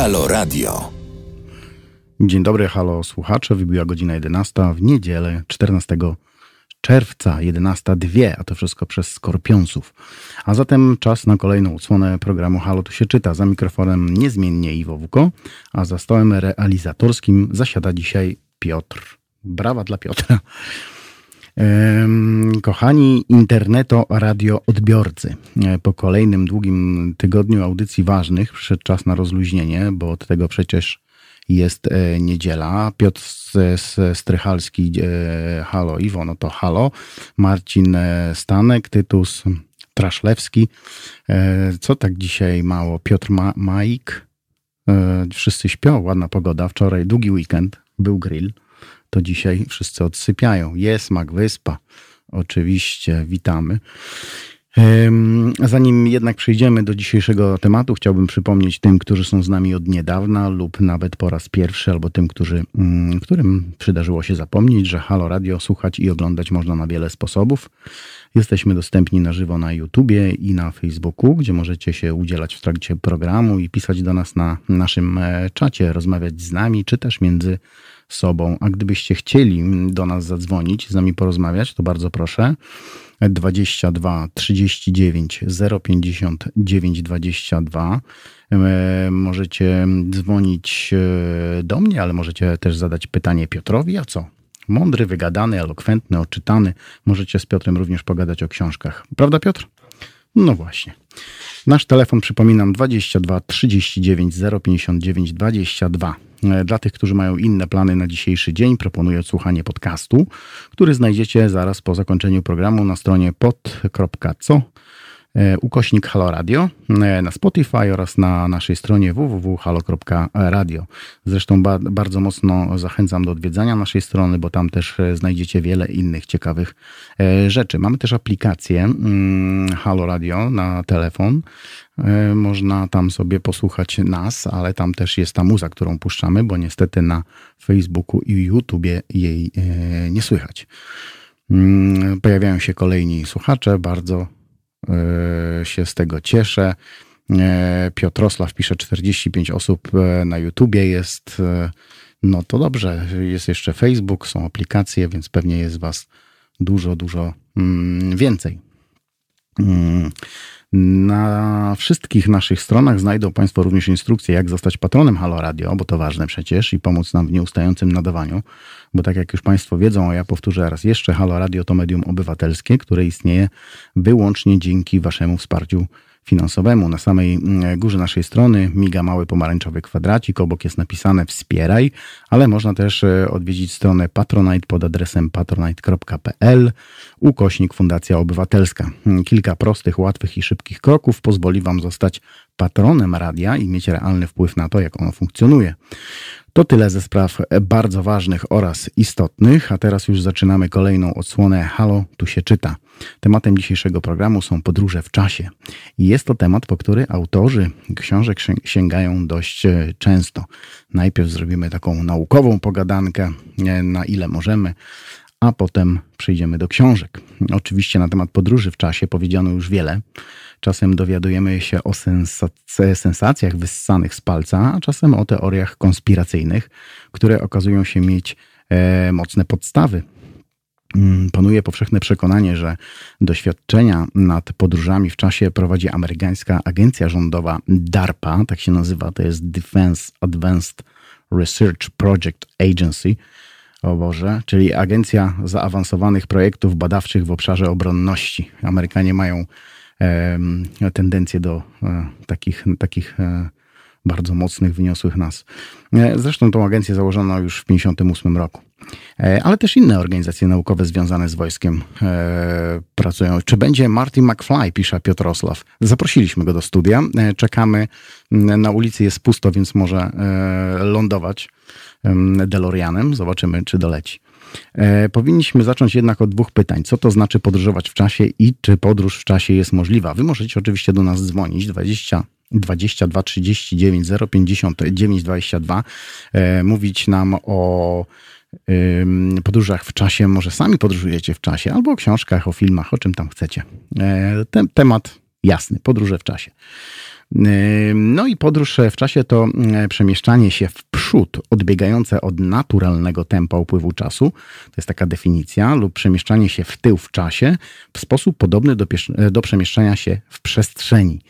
Halo Radio. Dzień dobry, halo słuchacze. Wybiła godzina 11 w niedzielę 14 czerwca 11.02, a to wszystko przez Skorpionsów. A zatem czas na kolejną odsłonę programu Halo tu się czyta. Za mikrofonem niezmiennie Iwo Wuko, a za stołem realizatorskim zasiada dzisiaj Piotr. Brawa dla Piotra. Kochani interneto radio odbiorcy, e, po kolejnym długim tygodniu audycji ważnych przyszedł czas na rozluźnienie, bo od tego przecież jest e, niedziela. Piotr Strychalski, e, halo Iwo, no to halo. Marcin Stanek, Tytus Traszlewski. Co tak dzisiaj mało? Piotr Ma Majk. Wszyscy śpią, ładna pogoda. Wczoraj długi weekend, był grill to dzisiaj wszyscy odsypiają. Jest Mak Wyspa, oczywiście, witamy. Zanim jednak przejdziemy do dzisiejszego tematu, chciałbym przypomnieć tym, którzy są z nami od niedawna lub nawet po raz pierwszy, albo tym, którzy, mm, którym przydarzyło się zapomnieć, że Halo Radio słuchać i oglądać można na wiele sposobów. Jesteśmy dostępni na żywo na YouTubie i na Facebooku, gdzie możecie się udzielać w trakcie programu i pisać do nas na naszym e, czacie, rozmawiać z nami, czy też między sobą. A gdybyście chcieli do nas zadzwonić, z nami porozmawiać, to bardzo proszę. 22 39 059 22. Możecie dzwonić e, do mnie, ale możecie też zadać pytanie Piotrowi, a co? Mądry, wygadany, elokwentny, oczytany. Możecie z Piotrem również pogadać o książkach. Prawda, Piotr? No właśnie. Nasz telefon, przypominam, 22 39 059 22. Dla tych, którzy mają inne plany na dzisiejszy dzień, proponuję odsłuchanie podcastu, który znajdziecie zaraz po zakończeniu programu na stronie pod.co E, ukośnik Halo Radio e, na Spotify oraz na naszej stronie www.halo.radio. Zresztą ba bardzo mocno zachęcam do odwiedzania naszej strony, bo tam też e, znajdziecie wiele innych ciekawych rzeczy. Mamy też aplikację mm, Halo Radio na telefon. Można tam sobie posłuchać nas, ale tam też jest ta muza, którą puszczamy, bo niestety na Facebooku i YouTubie jej nie słychać. Mm, pojawiają się kolejni słuchacze, bardzo E, się z tego cieszę. E, Piotrosław pisze 45 osób e, na YouTubie jest. No to dobrze, jest jeszcze Facebook, są aplikacje, więc pewnie jest Was dużo, dużo mm, więcej. Na wszystkich naszych stronach znajdą Państwo również instrukcje, jak zostać patronem Halo Radio, bo to ważne przecież i pomóc nam w nieustającym nadawaniu. Bo tak jak już Państwo wiedzą, a ja powtórzę raz jeszcze, Halo Radio to medium obywatelskie, które istnieje wyłącznie dzięki Waszemu wsparciu finansowemu. Na samej mm, górze naszej strony miga mały pomarańczowy kwadracik, obok jest napisane wspieraj, ale można też e, odwiedzić stronę Patronite pod adresem patronite.pl ukośnik Fundacja Obywatelska. Mm, kilka prostych, łatwych i szybkich kroków pozwoli Wam zostać patronem radia i mieć realny wpływ na to, jak ono funkcjonuje. To tyle ze spraw bardzo ważnych oraz istotnych, a teraz już zaczynamy kolejną odsłonę Halo, tu się czyta. Tematem dzisiejszego programu są podróże w czasie. I jest to temat, po który autorzy książek sięgają dość e, często. Najpierw zrobimy taką naukową pogadankę, e, na ile możemy, a potem przejdziemy do książek. Oczywiście na temat podróży w czasie powiedziano już wiele. Czasem dowiadujemy się o sensacjach wyssanych z palca, a czasem o teoriach konspiracyjnych, które okazują się mieć e, mocne podstawy. Mm, panuje powszechne przekonanie, że doświadczenia nad podróżami w czasie prowadzi amerykańska agencja rządowa DARPA, tak się nazywa, to jest Defense Advanced Research Project Agency, o Boże, czyli Agencja Zaawansowanych Projektów Badawczych w obszarze obronności. Amerykanie mają tendencję do e, takich, takich e, bardzo mocnych, wyniosłych nas. E, zresztą tą agencję założono już w 1958 roku. Ale też inne organizacje naukowe związane z wojskiem pracują. Czy będzie Marty McFly, pisze Piotr Osław. Zaprosiliśmy go do studia. Czekamy. Na ulicy jest pusto, więc może lądować DeLoreanem. Zobaczymy, czy doleci. E, powinniśmy zacząć jednak od dwóch pytań. Co to znaczy podróżować w czasie i czy podróż w czasie jest możliwa? Wy możecie oczywiście do nas dzwonić 20 22 39 059 22 e, mówić nam o podróżach w czasie, może sami podróżujecie w czasie, albo o książkach, o filmach, o czym tam chcecie. E, temat jasny, podróże w czasie. No i podróż w czasie to przemieszczanie się w przód, odbiegające od naturalnego tempa upływu czasu, to jest taka definicja, lub przemieszczanie się w tył w czasie w sposób podobny do, do przemieszczania się w przestrzeni.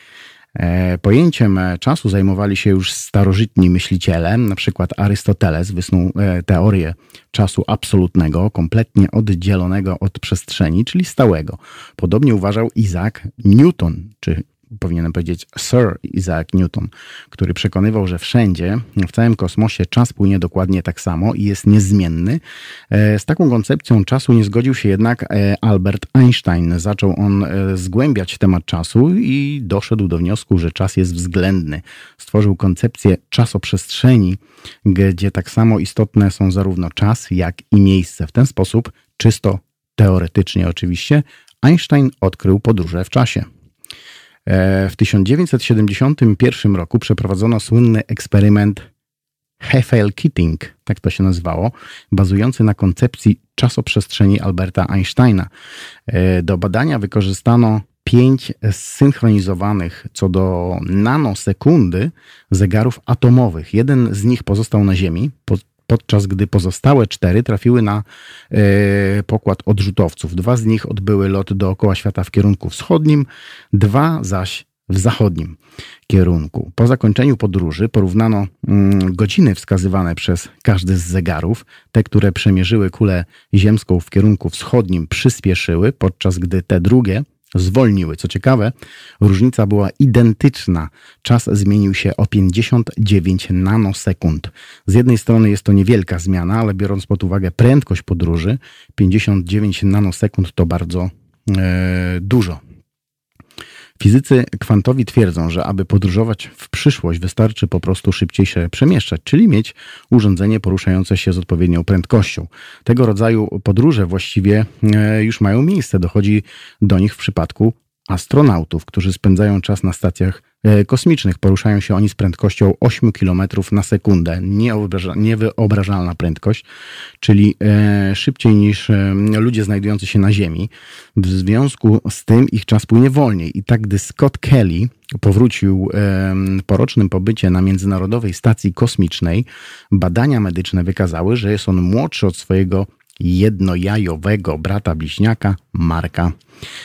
E, pojęciem e, czasu zajmowali się już starożytni myśliciele, na przykład Arystoteles wysnuł e, teorię czasu absolutnego, kompletnie oddzielonego od przestrzeni, czyli stałego. Podobnie uważał Isaac Newton, czy powinienem powiedzieć Sir Isaac Newton, który przekonywał, że wszędzie, w całym kosmosie czas płynie dokładnie tak samo i jest niezmienny. E, z taką koncepcją czasu nie zgodził się jednak e, Albert Einstein. Zaczął on e, zgłębiać temat czasu i doszedł do wniosku, że czas jest względny. Stworzył koncepcję czasoprzestrzeni, gdzie tak samo istotne są zarówno czas, jak i miejsce. W ten sposób, czysto teoretycznie oczywiście, Einstein odkrył podróże w czasie. E, w 1971 roku przeprowadzono słynny eksperyment Hefel-Keating, tak to się nazywało, bazujący na koncepcji czasoprzestrzeni Alberta Einsteina. E, do badania wykorzystano pięć zsynchronizowanych co do nanosekundy zegarów atomowych. Jeden z nich pozostał na Ziemi, podczas gdy pozostałe cztery trafiły na e, pokład odrzutowców. Dwa z nich odbyły lot dookoła świata w kierunku wschodnim, dwa zaś w zachodnim kierunku. Po zakończeniu podróży porównano mm, godziny wskazywane przez każdy z zegarów. Te, które przemierzyły kulę ziemską w kierunku wschodnim, przyspieszyły, podczas gdy te drugie zwolniły. Co ciekawe, różnica była identyczna. Czas zmienił się o 59 nanosekund. Z jednej strony jest to niewielka zmiana, ale biorąc pod uwagę prędkość podróży, 59 nanosekund to bardzo e, dużo. Fizycy kwantowi twierdzą, że aby podróżować w przyszłość, wystarczy po prostu szybciej się przemieszczać, czyli mieć urządzenie poruszające się z odpowiednią prędkością. Tego rodzaju podróże właściwie e, już mają miejsce. Dochodzi do nich w przypadku astronautów, którzy spędzają czas na stacjach kosmicznych. Poruszają się oni z prędkością 8 km na sekundę. Niewyobrażalna prędkość, czyli e, szybciej niż e, ludzie znajdujący się na Ziemi. W związku z tym ich czas płynie wolniej. I tak, gdy Scott Kelly powrócił po rocznym pobycie na Międzynarodowej Stacji Kosmicznej, badania medyczne wykazały, że jest on młodszy od swojego jednojajowego brata bliźniaka Marka.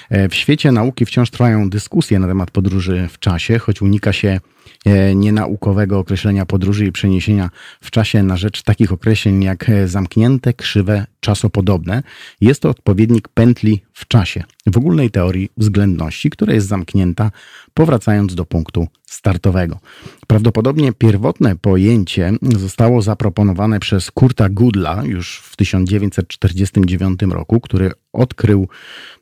E, w świecie nauki wciąż trwają dyskusje na temat podróży w czasie, choć unika się e, nienaukowego określenia podróży i przeniesienia w czasie na rzecz takich określeń jak e, zamknięte, krzywe, czasopodobne. Jest to odpowiednik pętli w czasie w ogólnej teorii względności, która jest zamknięta, powracając do punktu startowego. Prawdopodobnie pierwotne pojęcie zostało zaproponowane przez Kurta Gudla już w 1949 roku, który odkrył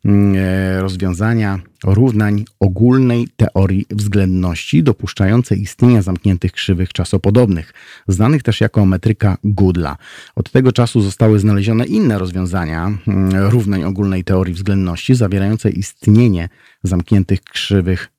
mm, e, rozwiązania równań ogólnej teorii względności dopuszczające istnienia zamkniętych krzywych czasopodobnych, znanych też jako metryka Gudla. Od tego czasu zostały znalezione inne rozwiązania mm, równań ogólnej teorii względności zawierające istnienie zamkniętych krzywych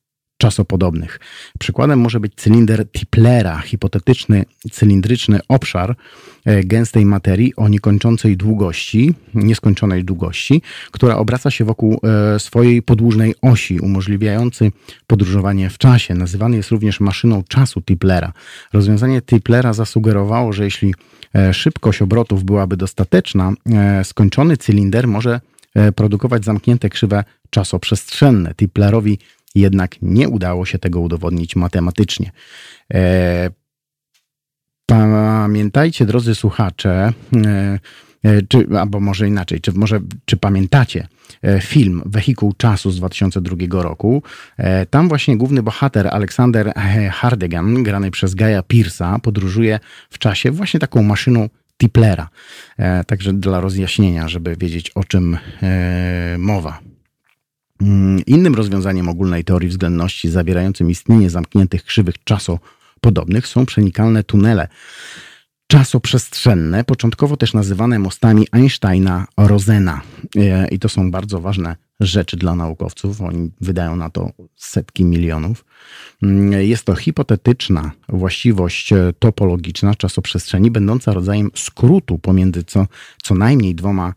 czasopodobnych. Przykładem może być cylinder Tiplera, hipotetyczny cylindryczny obszar e, gęstej materii o niekończącej długości, nieskończonej długości, która obraca się wokół e, swojej podłużnej osi, umożliwiający podróżowanie w czasie. Nazywany jest również maszyną czasu Tiplera. Rozwiązanie Tiplera zasugerowało, że jeśli e, szybkość obrotów byłaby dostateczna, skończony cylinder może produkować zamknięte krzywe czasoprzestrzenne. Tiplerowi jednak nie udało się tego udowodnić matematycznie. E, pamiętajcie, drodzy słuchacze, e, e, czy, albo może inaczej, czy, może, czy pamiętacie film Wehikuł Czasu z 2002 roku? Tam właśnie główny bohater Aleksander Hardigan, grany przez Gaja Pierce'a, podróżuje w czasie właśnie taką maszyną Tiplera. Także dla rozjaśnienia, żeby wiedzieć o czym mowa. Mm, innym rozwiązaniem ogólnej teorii względności zawierającym istnienie zamkniętych krzywych czasopodobnych są przenikalne tunele czasoprzestrzenne, początkowo też nazywane mostami Einsteina-Rosena. E, I to są bardzo ważne rzeczy dla naukowców. Oni wydają na to setki milionów. Mm, jest to hipotetyczna właściwość topologiczna czasoprzestrzeni, będąca rodzajem skrótu pomiędzy co, co najmniej dwoma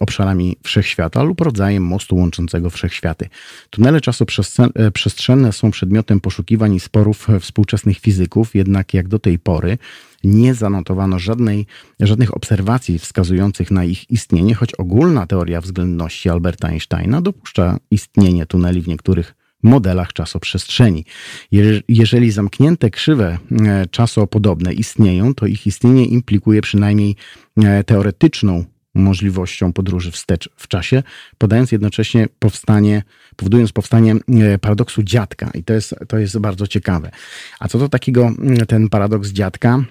obszarami wszechświata lub rodzajem mostu łączącego wszechświaty. Tunele czasoprzestrzenne są przedmiotem poszukiwań i sporów współczesnych fizyków, jednak jak do tej pory nie zanotowano żadnej, żadnych obserwacji wskazujących na ich istnienie, choć ogólna teoria względności Alberta Einsteina dopuszcza istnienie tuneli w niektórych modelach czasoprzestrzeni. Jeżeli zamknięte krzywe e, czasopodobne istnieją, to ich istnienie implikuje przynajmniej e, teoretyczną możliwością podróży wstecz w czasie, podając jednocześnie powstanie, powodując powstanie e, paradoksu dziadka. I to jest, to jest bardzo ciekawe. A co do takiego ten paradoks dziadka?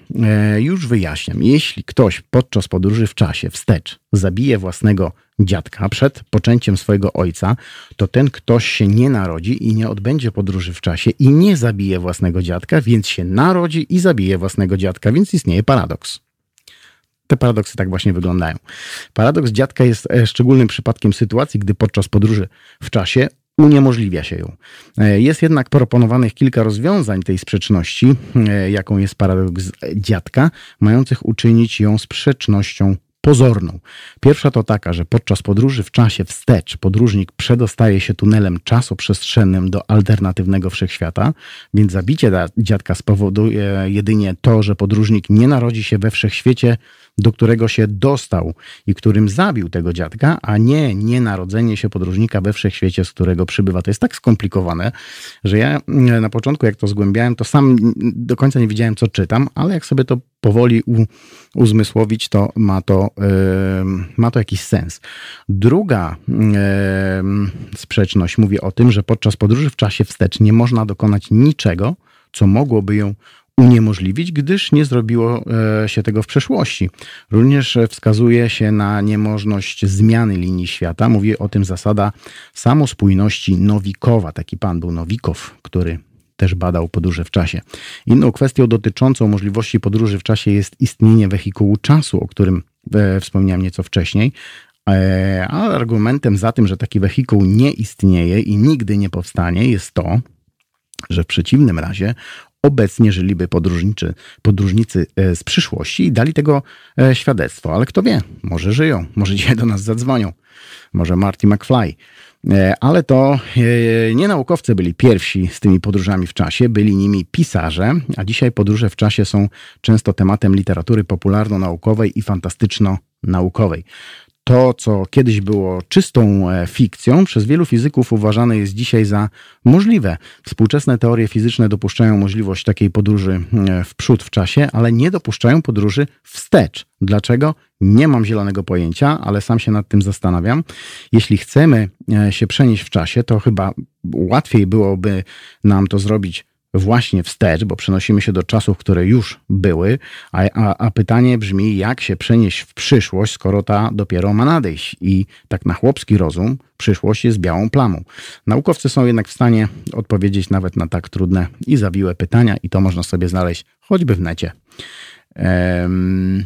Już wyjaśniam. Jeśli ktoś podczas podróży w czasie wstecz zabije własnego dziadka przed poczęciem swojego ojca, to ten ktoś się nie narodzi i nie odbędzie podróży w czasie i nie zabije własnego dziadka, więc się narodzi i zabije własnego dziadka, więc istnieje paradoks. Te paradoksy tak właśnie wyglądają. Paradoks dziadka jest e, szczególnym przypadkiem sytuacji, gdy podczas podróży w czasie uniemożliwia się ją. E, jest jednak proponowanych kilka rozwiązań tej sprzeczności, e, jaką jest paradoks dziadka, mających uczynić ją sprzecznością pozorną. Pierwsza to taka, że podczas podróży w czasie wstecz podróżnik przedostaje się tunelem czasoprzestrzennym do alternatywnego wszechświata, więc zabicie dziadka spowoduje jedynie to, że podróżnik nie narodzi się we wszechświecie, do którego się dostał i którym zabił tego dziadka, a nie nienarodzenie się podróżnika we wszechświecie, z którego przybywa. To jest tak skomplikowane, że ja na początku, jak to zgłębiałem, to sam do końca nie wiedziałem, co czytam, ale jak sobie to powoli u, uzmysłowić, to ma to, yy, ma to jakiś sens. Druga yy, sprzeczność mówi o tym, że podczas podróży w czasie wstecz nie można dokonać niczego, co mogłoby ją uniemożliwić, gdyż nie zrobiło e, się tego w przeszłości. Również wskazuje się na niemożność zmiany linii świata. Mówi o tym zasada samospójności Nowikowa. Taki pan był Nowikow, który też badał podróże w czasie. Inną kwestią dotyczącą możliwości podróży w czasie jest istnienie wehikułu czasu, o którym e, wspomniałem nieco wcześniej, e, a argumentem za tym, że taki wehikuł nie istnieje i nigdy nie powstanie, jest to, że w przeciwnym razie obecnie żyliby podróżniczy, podróżnicy e, z przyszłości i dali tego świadectwo. Ale kto wie, może żyją, może dzisiaj do nas zadzwonią, może Marty McFly. E, ale to e, nie naukowcy byli pierwsi z tymi podróżami w czasie, byli nimi pisarze, a dzisiaj podróże w czasie są często tematem literatury popularno-naukowej i fantastyczno-naukowej. To, co kiedyś było czystą e, fikcją, przez wielu fizyków uważane jest dzisiaj za możliwe. Współczesne teorie fizyczne dopuszczają możliwość takiej podróży e, w przód w czasie, ale nie dopuszczają podróży wstecz. Dlaczego? Nie mam zielonego pojęcia, ale sam się nad tym zastanawiam. Jeśli chcemy e, się przenieść w czasie, to chyba łatwiej byłoby nam to zrobić właśnie wstecz, bo przenosimy się do czasów, które już były, a, a, a, pytanie brzmi, jak się przenieść w przyszłość, skoro ta dopiero ma nadejść. I tak na chłopski rozum, przyszłość jest białą plamą. Naukowcy są jednak w stanie odpowiedzieć nawet na tak trudne i zawiłe pytania, i to można sobie znaleźć choćby w necie. Um,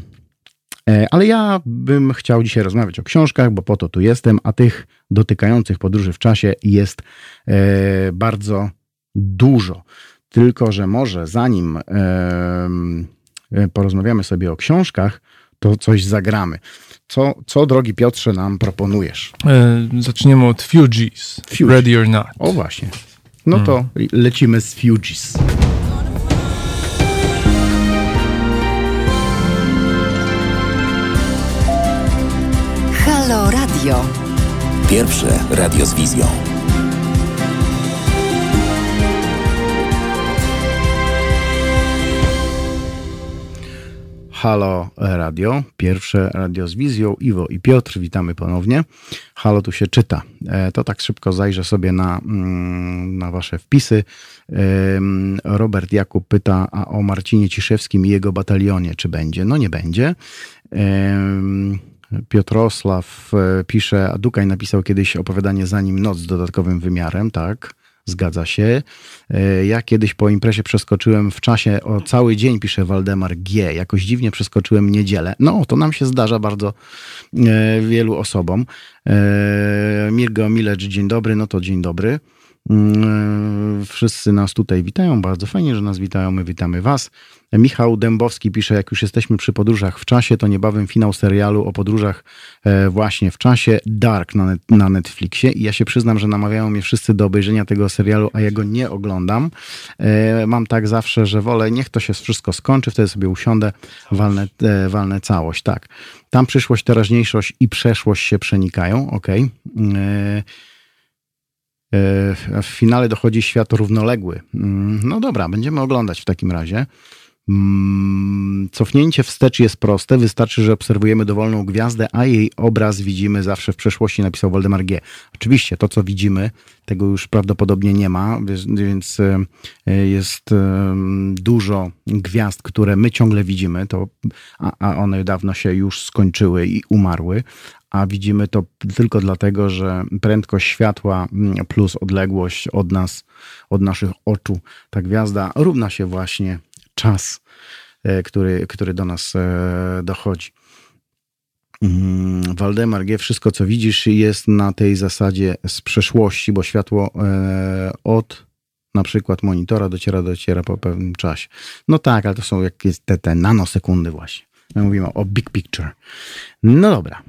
ale ja bym chciał dzisiaj rozmawiać o książkach, bo po to tu jestem, a tych dotykających podróży w czasie jest e, bardzo dużo. Tylko, że może zanim e, porozmawiamy sobie o książkach, to coś zagramy. Co, co drogi Piotrze, nam proponujesz? E, zaczniemy od Fugees. Fugees. Ready or not. O właśnie. No to hmm. lecimy z Fugees. Halo Radio. Pierwsze radio z wizją. Halo Radio, pierwsze radio z wizją. Iwo i Piotr, witamy ponownie. Halo tu się czyta. E, to tak szybko zajrzę sobie na, mm, na wasze wpisy. Robert Jakub pyta a o Marcinie Ciszewskim i jego batalionie, czy będzie? No nie będzie. Piotrosław e, pisze, a Dukaj napisał kiedyś opowiadanie Zanim noc z dodatkowym wymiarem, tak? Zgadza się. E, ja kiedyś po imprezie przeskoczyłem w czasie o cały dzień, pisze Waldemar G. Jakoś dziwnie przeskoczyłem niedzielę. No, to nam się zdarza bardzo e, wielu osobom. E, Mirgo Milecz, dzień dobry. No to dzień dobry. Mm, wszyscy nas tutaj witają. Bardzo fajnie, że nas witają. My witamy Was. Michał Dębowski pisze, jak już jesteśmy przy podróżach w czasie, to niebawem finał serialu o podróżach e, właśnie w czasie Dark na, na Netflixie. I ja się przyznam, że namawiają mnie wszyscy do obejrzenia tego serialu, a ja go nie oglądam. E, mam tak zawsze, że wolę, niech to się wszystko skończy, wtedy sobie usiądę, walnę, e, walnę całość. Tak. Tam przyszłość, teraźniejszość i przeszłość się przenikają. Okej. Okay. W finale dochodzi świat równoległy. Mm, no dobra, będziemy oglądać w takim razie. Mm, cofnięcie wstecz jest proste, wystarczy, że obserwujemy dowolną gwiazdę, a jej obraz widzimy zawsze w przeszłości, napisał Waldemar G. Oczywiście to, co widzimy, tego już prawdopodobnie nie ma, więc e, jest e, dużo gwiazd, które my ciągle widzimy, to, a one dawno się już skończyły i umarły, a widzimy to tylko dlatego, że prędkość światła mm, plus odległość od nas, od naszych oczu, ta gwiazda równa się właśnie czas, e, który, który do nas e, dochodzi. Mm, Waldemar G., wszystko co widzisz jest na tej zasadzie z przeszłości, bo światło e, od na przykład monitora dociera, dociera po pewnym czasie. No tak, ale to są jakieś te, te nanosekundy właśnie. My mówimy o big picture. No dobra.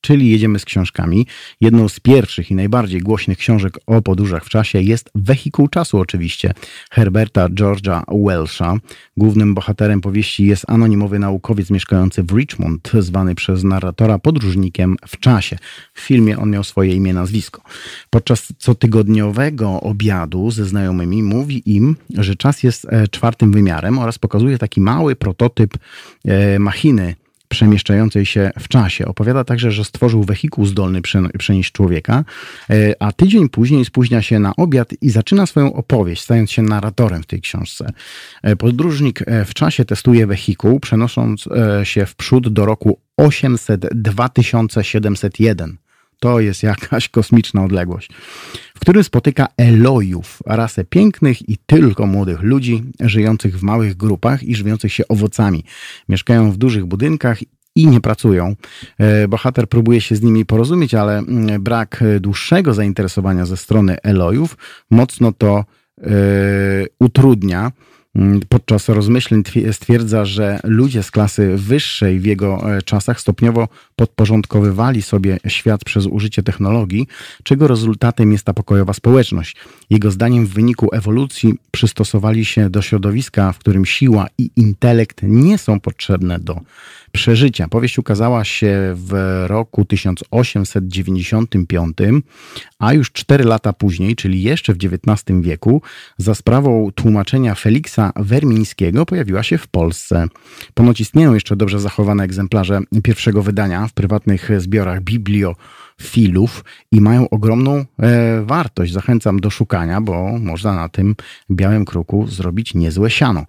Czyli jedziemy z książkami. Jedną z pierwszych i najbardziej głośnych książek o podróżach w czasie jest Wehikuł Czasu oczywiście, Herberta George'a Welsha. Głównym bohaterem powieści jest anonimowy naukowiec mieszkający w Richmond, zwany przez narratora podróżnikiem w czasie. W filmie on miał swoje imię, nazwisko. Podczas cotygodniowego obiadu ze znajomymi mówi im, że czas jest e, czwartym wymiarem oraz pokazuje taki mały prototyp e, machiny przemieszczającej się w czasie. Opowiada także, że stworzył wehikuł zdolny przenieść człowieka, e, a tydzień później spóźnia się na obiad i zaczyna swoją opowieść, stając się narratorem w tej książce. E, podróżnik e, w czasie testuje wehikuł, przenosząc się w przód do roku 800 2701. To jest jakaś kosmiczna odległość, w którym spotyka Elojów, rasę pięknych i tylko młodych ludzi, żyjących w małych grupach i żywiących się owocami. Mieszkają w dużych budynkach i nie pracują. E, bohater próbuje się z nimi porozumieć, ale mm, brak dłuższego zainteresowania ze strony Elojów mocno to yy, utrudnia. Mm, podczas rozmyśleń stwierdza, że ludzie z klasy wyższej w jego e, czasach stopniowo podporządkowywali sobie świat przez użycie technologii, czego rezultatem jest ta pokojowa społeczność. Jego zdaniem w wyniku ewolucji przystosowali się do środowiska, w którym siła i intelekt nie są potrzebne do przeżycia. Powieść ukazała się w roku 1895, a już cztery lata później, czyli jeszcze w XIX wieku, za sprawą tłumaczenia Feliksa Wermińskiego pojawiła się w Polsce. Ponoć istnieją jeszcze dobrze zachowane egzemplarze pierwszego wydania w prywatnych zbiorach Biblio filów i mają ogromną e, wartość. Zachęcam do szukania, bo można na tym białym kruku zrobić niezłe siano.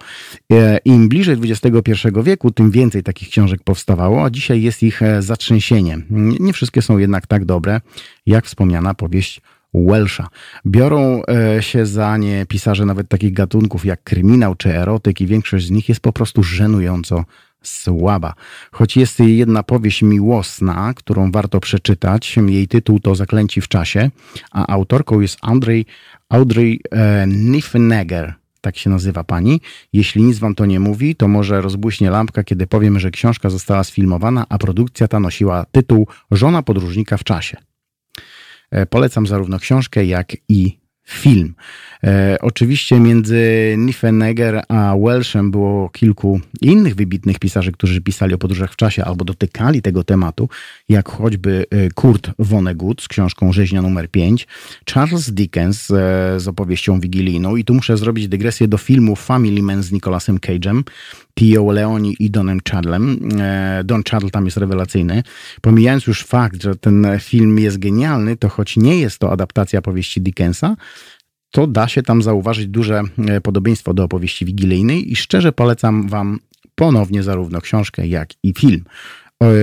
E, Im bliżej XXI wieku, tym więcej takich książek powstawało, a dzisiaj jest ich e, zatrzęsienie. Nie wszystkie są jednak tak dobre, jak wspomniana powieść Welsha. Biorą e, się za nie pisarze nawet takich gatunków jak kryminał czy erotyk i większość z nich jest po prostu żenująco słaba. Choć jest jedna powieść miłosna, którą warto przeczytać. Jej tytuł to Zaklęci w czasie, a autorką jest Audrey, Audrey e, Niffenegger. Tak się nazywa pani. Jeśli nic wam to nie mówi, to może rozbłyśnie lampka, kiedy powiem, że książka została sfilmowana, a produkcja ta nosiła tytuł Żona podróżnika w czasie. E, polecam zarówno książkę, jak i film. E, oczywiście między Niffenegger a Welshem było kilku innych wybitnych pisarzy, którzy pisali o podróżach w czasie albo dotykali tego tematu, jak choćby e, Kurt Vonnegut z książką Rzeźnia numer 5, Charles Dickens e, z opowieścią wigilijną i tu muszę zrobić dygresję do filmu Family Man z Nicolasem Cage'em, Tio Leoni i Donem Chadlem. E, Don Chadl tam jest rewelacyjny. Pomijając już fakt, że ten film jest genialny, to choć nie jest to adaptacja powieści Dickensa, to da się tam zauważyć duże e, podobieństwo do opowieści wigilijnej i szczerze polecam Wam ponownie zarówno książkę, jak i film.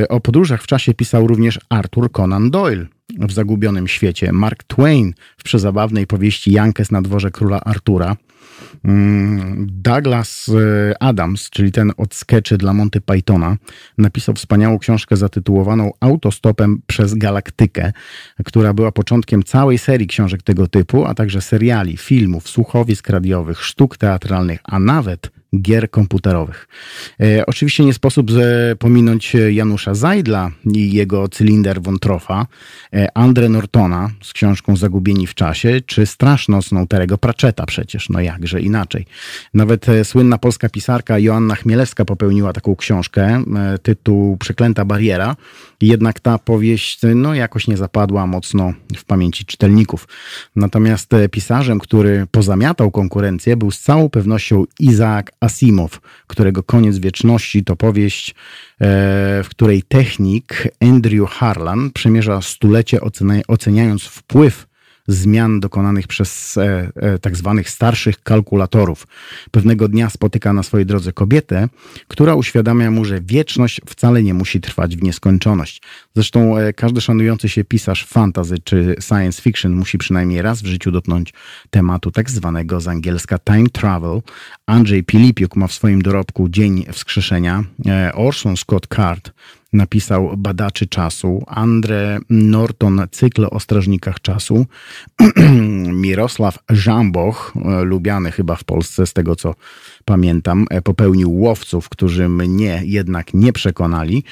O podróżach w czasie pisał również Arthur Conan Doyle w Zagubionym Świecie, Mark Twain w przezabawnej powieści Jankes na dworze króla Artura, Douglas e, Adams, czyli ten od skeczy dla Monty Pythona, napisał wspaniałą książkę zatytułowaną Autostopem przez Galaktykę, która była początkiem całej serii książek tego typu, a także seriali, filmów, słuchowisk radiowych, sztuk teatralnych, a nawet gier komputerowych. E, oczywiście nie sposób pominąć Janusza Zajdla i jego cylinder Wątrofa, e, Andre Nortona z książką Zagubieni w czasie, czy strasznocną Terego Pratchetta przecież, no jakże inaczej. Nawet e, słynna polska pisarka Joanna Chmielewska popełniła taką książkę, e, tytuł Przeklęta bariera, jednak ta powieść no jakoś nie zapadła mocno w pamięci czytelników. Natomiast e, pisarzem, który pozamiatał konkurencję był z całą pewnością Isaac Asimov, którego Koniec Wieczności to powieść, e, w której technik Andrew Harlan przemierza stulecie oceniając wpływ zmian dokonanych przez e, e, tak zwanych starszych kalkulatorów. Pewnego dnia spotyka na swojej drodze kobietę, która uświadamia mu, że wieczność wcale nie musi trwać w nieskończoność. Zresztą e, każdy szanujący się pisarz fantasy czy science fiction musi przynajmniej raz w życiu dotknąć tematu tak zwanego z angielska time travel. Andrzej Pilipiuk ma w swoim dorobku Dzień Wskrzeszenia. E, Orson Scott Card napisał Badaczy Czasu, Andre Norton Cykl o Strażnikach Czasu, Mirosław Żamboch, e, lubiany chyba w Polsce z tego co pamiętam, e, popełnił Łowców, którzy mnie jednak nie przekonali,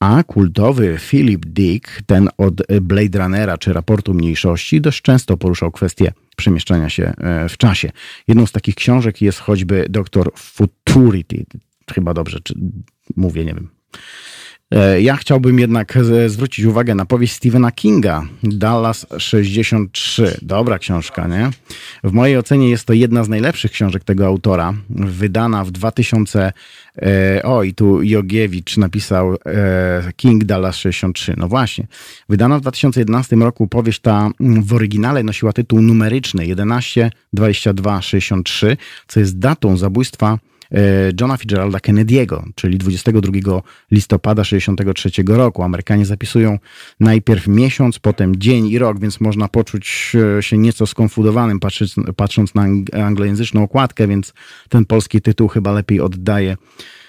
a kultowy Philip Dick, ten od Blade Runnera czy Raportu Mniejszości, dość często poruszał kwestię przemieszczania się e, w czasie. Jedną z takich książek jest choćby Doktor Futurity, chyba dobrze czy mówię, nie wiem. E, ja chciałbym jednak zwrócić uwagę na powieść Stephena Kinga, Dallas 63. Dobra książka, nie? W mojej ocenie jest to jedna z najlepszych książek tego autora, wydana w 2000. E, o, i tu Jogiewicz napisał e, King Dallas 63. No właśnie. Wydana w 2011 roku powieść ta w oryginale nosiła tytuł numeryczny 11 22 63, co jest datą zabójstwa E, Johna Fitzgeralda Kennedy'ego, czyli 22 listopada 1963 roku. Amerykanie zapisują najpierw miesiąc, potem dzień i rok, więc można poczuć e, się nieco skonfudowanym patrząc, na anglojęzyczną okładkę, więc ten polski tytuł chyba lepiej oddaje E, e,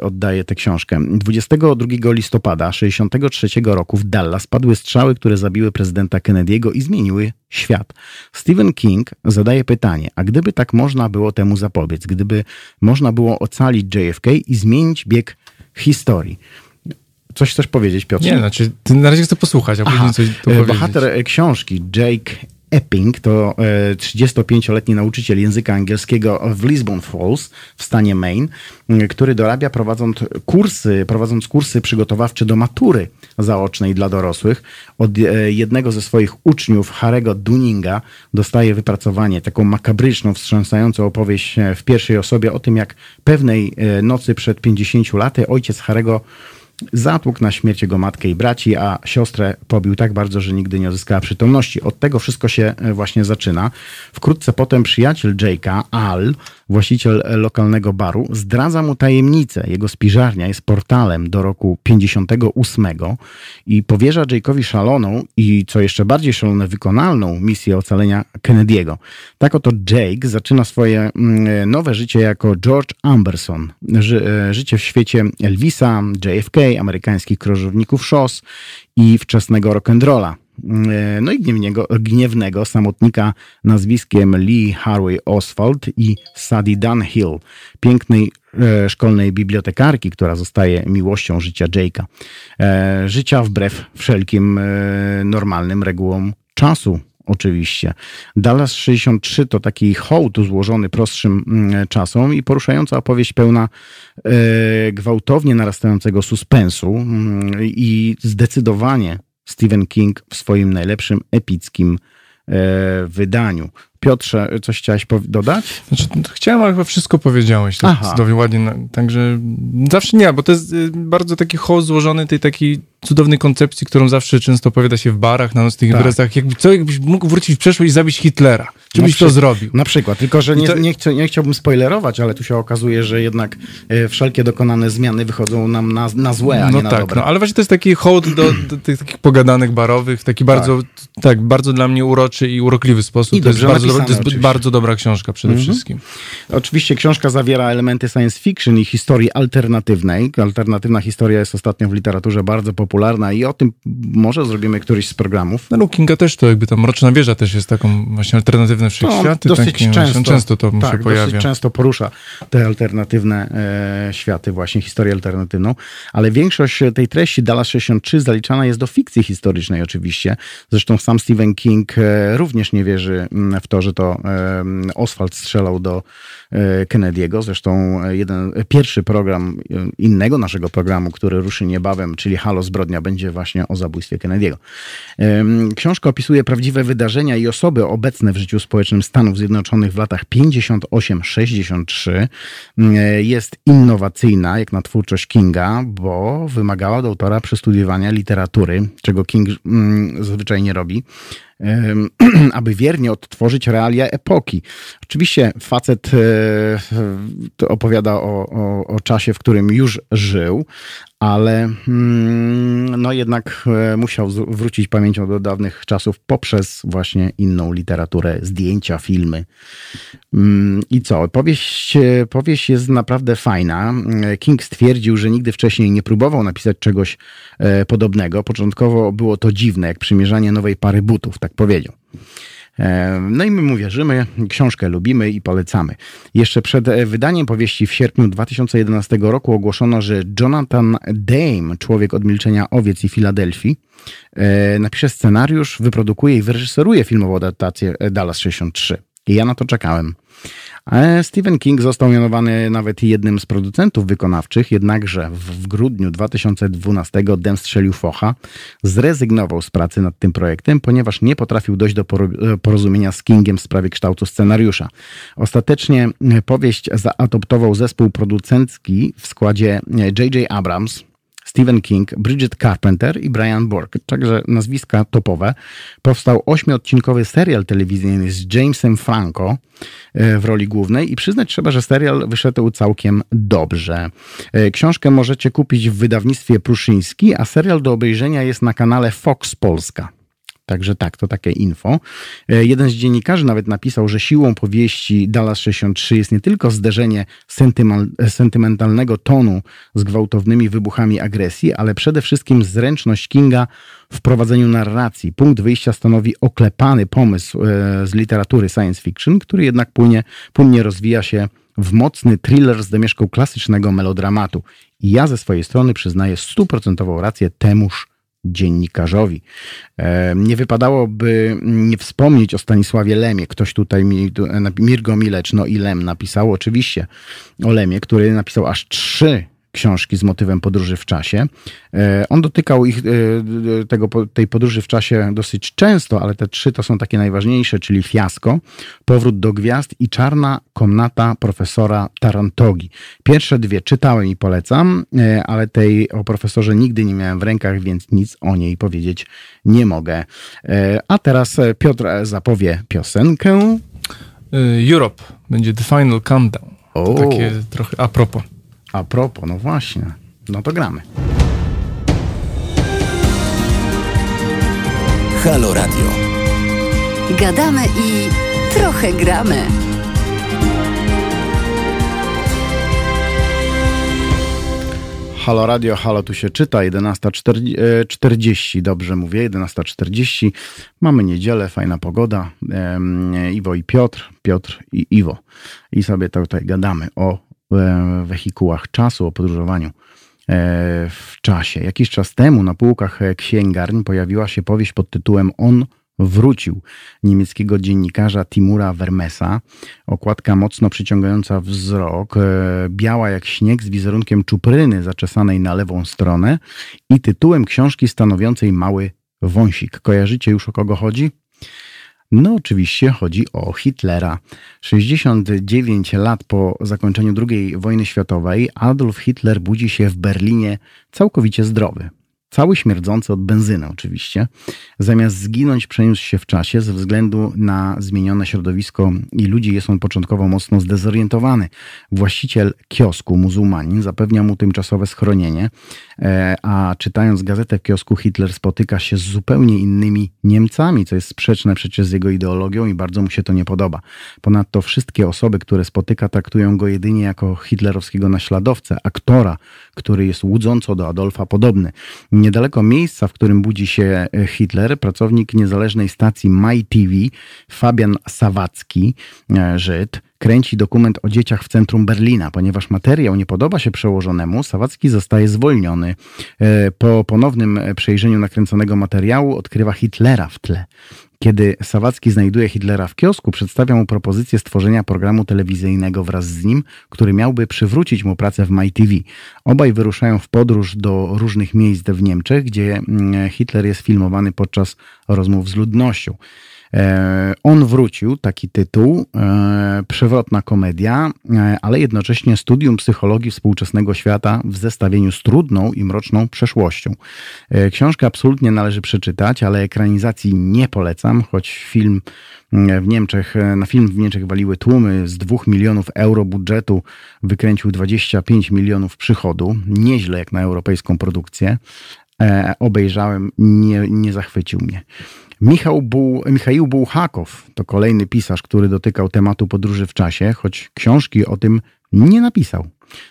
oddaje tę książkę. 22 listopada 1963 roku w Dallas padły strzały, które zabiły prezydenta Kennedy'ego i zmieniły świat. Stephen King zadaje pytanie, a gdyby tak można było temu zapobiec, gdyby można było ocalić JFK i zmienić bieg historii. Coś chcesz powiedzieć, Piotr? Nie, znaczy, na razie chcę posłuchać, a Aha, później coś tu e, Bohater książki Jake Epping to 35-letni e, nauczyciel języka angielskiego w Lisbon Falls w stanie Maine, który dorabia prowadząc kursy, prowadząc kursy przygotowawcze do matury zaocznej dla dorosłych. Od e, jednego ze swoich uczniów, Harego Dunninga, dostaje wypracowanie, taką makabryczną, wstrząsającą opowieść e, w pierwszej osobie o tym, jak pewnej nocy przed 50 laty ojciec Harego Zatłukł na śmierć jego matkę i braci, a siostrę pobił tak bardzo, że nigdy nie odzyskała przytomności. Od tego wszystko się e, właśnie zaczyna. Wkrótce potem przyjaciel Jake'a, Al, właściciel lokalnego baru, zdradza mu tajemnicę. Jego spiżarnia jest portalem do roku 58 i powierza Jake'owi szaloną i, co jeszcze bardziej szalone, wykonalną misję ocalenia Kennedy'ego. Tak oto Jake zaczyna swoje mm, nowe życie jako George Amberson. Ży, e, życie w świecie Elvisa, JFK, amerykańskich krążowników szos i wczesnego rock'n'rolla. E, no i gniewnego, gniewnego samotnika nazwiskiem Lee Harvey Oswald i Sadie Dunhill, pięknej e, szkolnej bibliotekarki, która zostaje miłością życia Jake'a. E, życia wbrew wszelkim normalnym regułom czasu, oczywiście. Dallas 63 to taki hołd złożony prostszym mm, czasom i poruszająca opowieść pełna e, gwałtownie narastającego suspensu mm, i zdecydowanie Stephen King w swoim najlepszym epickim e, wydaniu. Piotrze, coś chciałeś dodać? Znaczy, chciałem, ale chyba wszystko powiedziałeś. Tak, cudownie, ładnie. Także zawsze nie, bo to jest y, bardzo taki hołd złożony tej takiej cudownej koncepcji, którą zawsze często opowiada się w barach, na nocnych tak. imprezach. Jakby, co jakbyś mógł wrócić w przeszłość i zabić Hitlera? Czy byś to zrobił? Na przykład, tylko że nie, to... nie, nie, chciałbym spoilerować, ale tu się okazuje, że jednak e, wszelkie dokonane zmiany wychodzą nam na, na złe, a no nie na tak, dobre. No ale właśnie to jest taki hołd do, do tych takich pogadanych barowych, taki tak. bardzo, tak, bardzo dla mnie uroczy i urokliwy sposób. I to jest bardzo do, to jest bardzo dobra książka przede mhm. wszystkim. Oczywiście książka zawiera elementy science fiction i historii alternatywnej. Alternatywna historia jest ostatnio w literaturze bardzo popularna i o tym może zrobimy któryś z programów. No, Kinga też to jakby tam Mroczna Wieża też jest taką właśnie alternatywne wszechświaty. No, dosyć często, często to tak, się pojawia. dosyć często porusza te alternatywne e, światy, właśnie historię alternatywną, ale większość tej treści Dallas 63 zaliczana jest do fikcji historycznej oczywiście. Zresztą sam Stephen King e, również nie wierzy mm, w to, że to e, Oswald strzelał do e, Kennedy'ego. Zresztą jeden, pierwszy program innego naszego programu, który ruszy niebawem, czyli Halo Zbrodnia, będzie właśnie o zabójstwie Kennedy'ego. Książka opisuje prawdziwe wydarzenia i osoby obecne w życiu społecznym Stanów Zjednoczonych w latach 58-63. Jest innowacyjna, jak na twórczość Kinga, bo wymagała od autora przestudiowania literatury, czego King mm, zazwyczaj nie robi. aby wiernie odtworzyć realia epoki. Oczywiście facet e, opowiada o, o, o czasie, w którym już żył, ale mm, no jednak e, musiał wrócić pamięcią do dawnych czasów poprzez właśnie inną literaturę, zdjęcia, filmy. Mm, I co? Powieść, e, powieść jest naprawdę fajna. King stwierdził, że nigdy wcześniej nie próbował napisać czegoś podobnego. Początkowo było to dziwne, jak przymierzanie nowej pary butów, tak powiedział. E, no i my mu wierzymy, książkę lubimy i polecamy. Jeszcze przed e, wydaniem powieści w sierpniu 2011 roku ogłoszono, że Jonathan Dame, człowiek od milczenia owiec i Filadelfii, e, napisze scenariusz, wyprodukuje i wyreżyseruje filmową adaptację Dallas 63. I ja na to czekałem. Stephen King został mianowany nawet jednym z producentów wykonawczych, jednakże w, grudniu 2012 Dem strzelił focha, zrezygnował z pracy nad tym projektem, ponieważ nie potrafił dojść do porozumienia z Kingiem w sprawie kształtu scenariusza. Ostatecznie powieść zaadoptował zespół producencki w składzie J.J. Abrams, Stephen King, Bridget Carpenter i Brian Burke, także nazwiska topowe. Powstał ośmiodcinkowy serial telewizyjny z Jamesem Franco e, w roli głównej i przyznać trzeba, że serial wyszedł całkiem dobrze. E, książkę możecie kupić w wydawnictwie Pruszyński, a serial do obejrzenia jest na kanale Fox Polska. Także tak, to takie info. E, jeden z dziennikarzy nawet napisał, że siłą powieści Dallas 63 jest nie tylko zderzenie sentymentalnego tonu z gwałtownymi wybuchami agresji, ale przede wszystkim zręczność Kinga w prowadzeniu narracji. Punkt wyjścia stanowi oklepany pomysł e, z literatury science fiction, który jednak płynie, płynnie rozwija się w mocny thriller z domieszką klasycznego melodramatu. I ja ze swojej strony przyznaję stuprocentową rację temuż dziennikarzowi. E, nie wypadałoby nie wspomnieć o Stanisławie Lemie. Ktoś tutaj, Mirgo Milecz, no i Lem napisał oczywiście o Lemie, który napisał aż trzy książki z motywem podróży w czasie. E, on dotykał ich, e, tego, tej podróży w czasie dosyć często, ale te trzy to są takie najważniejsze, czyli Fiasko, Powrót do Gwiazd i Czarna Komnata profesora Tarantogi. Pierwsze dwie czytałem i polecam, e, ale tej o profesorze nigdy nie miałem w rękach, więc nic o niej powiedzieć nie mogę. A teraz Piotr zapowie piosenkę. Europe będzie The Final Countdown. To takie trochę a propos. A propos, no właśnie. No to gramy. Halo Radio. Gadamy i trochę gramy. Halo Radio, halo tu się czyta, 11.40, dobrze mówię, 11.40. Mamy niedzielę, fajna pogoda. Iwo i Piotr, Piotr i Iwo. I sobie tutaj gadamy o wehikułach czasu, o podróżowaniu e, w czasie. Jakiś czas temu na półkach księgarni pojawiła się powieść pod tytułem On wrócił niemieckiego dziennikarza Timura Vermesa. Okładka mocno przyciągająca wzrok, e, biała jak śnieg z wizerunkiem czupryny zaczesanej na lewą stronę i tytułem książki stanowiącej mały wąsik. Kojarzycie już o kogo chodzi? No, oczywiście chodzi o Hitlera. 69 lat po zakończeniu II wojny światowej Adolf Hitler budzi się w Berlinie całkowicie zdrowy. Cały śmierdzący od benzyny oczywiście, zamiast zginąć przeniósł się w czasie ze względu na zmienione środowisko i ludzi jest on początkowo mocno zdezorientowany. Właściciel kiosku, muzułmanin, zapewnia mu tymczasowe schronienie, e, a czytając gazetę w kiosku Hitler spotyka się z zupełnie innymi Niemcami, co jest sprzeczne przecież z jego ideologią i bardzo mu się to nie podoba. Ponadto wszystkie osoby, które spotyka, traktują go jedynie jako hitlerowskiego naśladowcę, aktora, który jest łudząco do Adolfa podobny. Niedaleko miejsca, w którym budzi się e, Hitler, pracownik niezależnej stacji MyTV, Fabian Sawacki, e, Żyd, kręci dokument o dzieciach w centrum Berlina. Ponieważ materiał nie podoba się przełożonemu, Sawacki zostaje zwolniony. E, po ponownym przejrzeniu nakręconego materiału odkrywa Hitlera w tle. Kiedy Sawacki znajduje Hitlera w kiosku, przedstawia mu propozycję stworzenia programu telewizyjnego wraz z nim, który miałby przywrócić mu pracę w MyTV. Obaj wyruszają w podróż do różnych miejsc w Niemczech, gdzie mm, Hitler jest filmowany podczas rozmów z ludnością. E, on wrócił, taki tytuł, e, przewrotna komedia, e, ale jednocześnie studium psychologii współczesnego świata w zestawieniu z trudną i mroczną przeszłością. Książkę absolutnie należy przeczytać, ale ekranizacji nie polecam, choć film w Niemczech, na film w Niemczech waliły tłumy z 2 milionów euro budżetu, wykręcił 25 milionów przychodu. Nieźle jak na europejską produkcję. Obejrzałem, nie, nie zachwycił mnie. Michał Buł, Michał Bułhakow to kolejny pisarz, który dotykał tematu podróży w czasie, choć książki o tym nie napisał.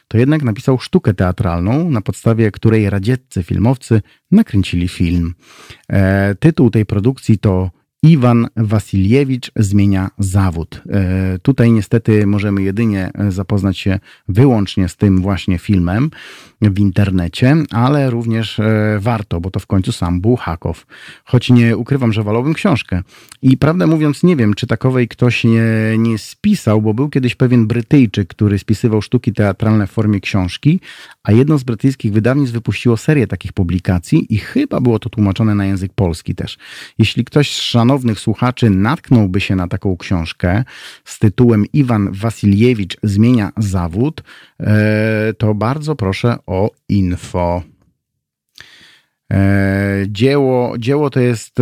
To jednak napisał sztukę teatralną, na podstawie której radzieccy filmowcy nakręcili film. E, tytuł tej produkcji to Iwan Wasiliewicz zmienia zawód. E, tutaj niestety możemy jedynie zapoznać się wyłącznie z tym właśnie filmem w internecie, ale również e, warto, bo to w końcu sam Buchakow. Choć nie ukrywam, że wolałbym książkę. I prawdę mówiąc, nie wiem, czy takowej ktoś nie, nie spisał, bo był kiedyś pewien Brytyjczyk, który spisywał sztuki teatralne w formie książki, a jedno z brytyjskich wydawnictw wypuściło serię takich publikacji i chyba było to tłumaczone na język polski też. Jeśli ktoś z szanownych słuchaczy natknąłby się na taką książkę z tytułem Iwan Wasiliewicz zmienia zawód, e, to bardzo proszę o info. E, dzieło, dzieło to jest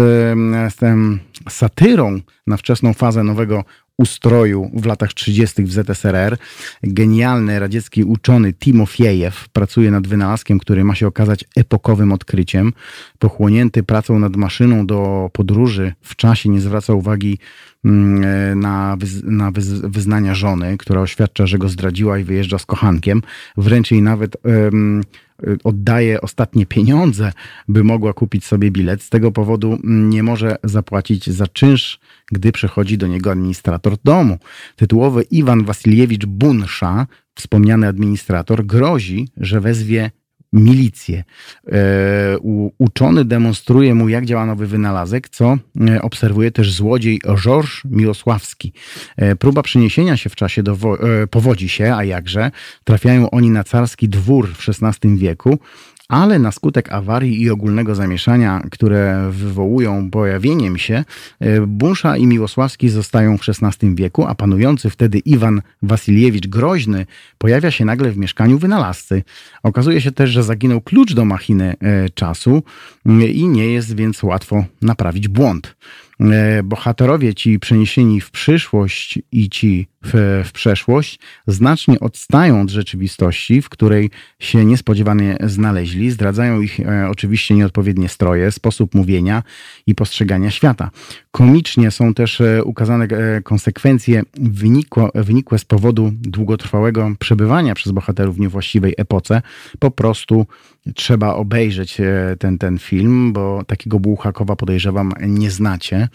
satyrą na wczesną fazę nowego ustroju w latach 30. w ZSRR. Genialny radziecki uczony Timofiejew pracuje nad wynalazkiem, który ma się okazać epokowym odkryciem. Pochłonięty pracą nad maszyną do podróży w czasie nie zwraca uwagi mm, na, na wyznania żony, która oświadcza, że go zdradziła i wyjeżdża z kochankiem. Wręcz jej nawet oddaje ostatnie pieniądze, by mogła kupić sobie bilet. Z tego powodu nie może zapłacić za czynsz, gdy przychodzi do niego administrator domu. Tytułowy Iwan Wasiliewicz Bunsza, wspomniany administrator, grozi, że wezwie milicję. E, uczony demonstruje mu, jak działa nowy wynalazek, co e, obserwuje też złodziej Georges Miłosławski. E, próba przeniesienia się w czasie powodzi się, a jakże. Trafiają oni na carski dwór w XVI wieku, ale na skutek awarii i ogólnego zamieszania, które wywołują pojawieniem się, e, Bunsza i Miłosławski zostają w XVI wieku, a panujący wtedy Iwan Wasiliewicz Groźny pojawia się nagle w mieszkaniu wynalazcy. Okazuje się też, że zaginął klucz do machiny e, czasu mm, i nie jest więc łatwo naprawić błąd. E, bohaterowie ci przeniesieni w przyszłość i ci w, w, przeszłość znacznie odstają od rzeczywistości, w której się niespodziewanie znaleźli. Zdradzają ich e, oczywiście nieodpowiednie stroje, sposób mówienia i postrzegania świata. Komicznie są też e, ukazane e, konsekwencje wynikło, wynikłe z powodu długotrwałego przebywania przez bohaterów w niewłaściwej epoce. Po prostu trzeba obejrzeć e, ten, ten film, bo takiego Bułhakowa podejrzewam nie znacie.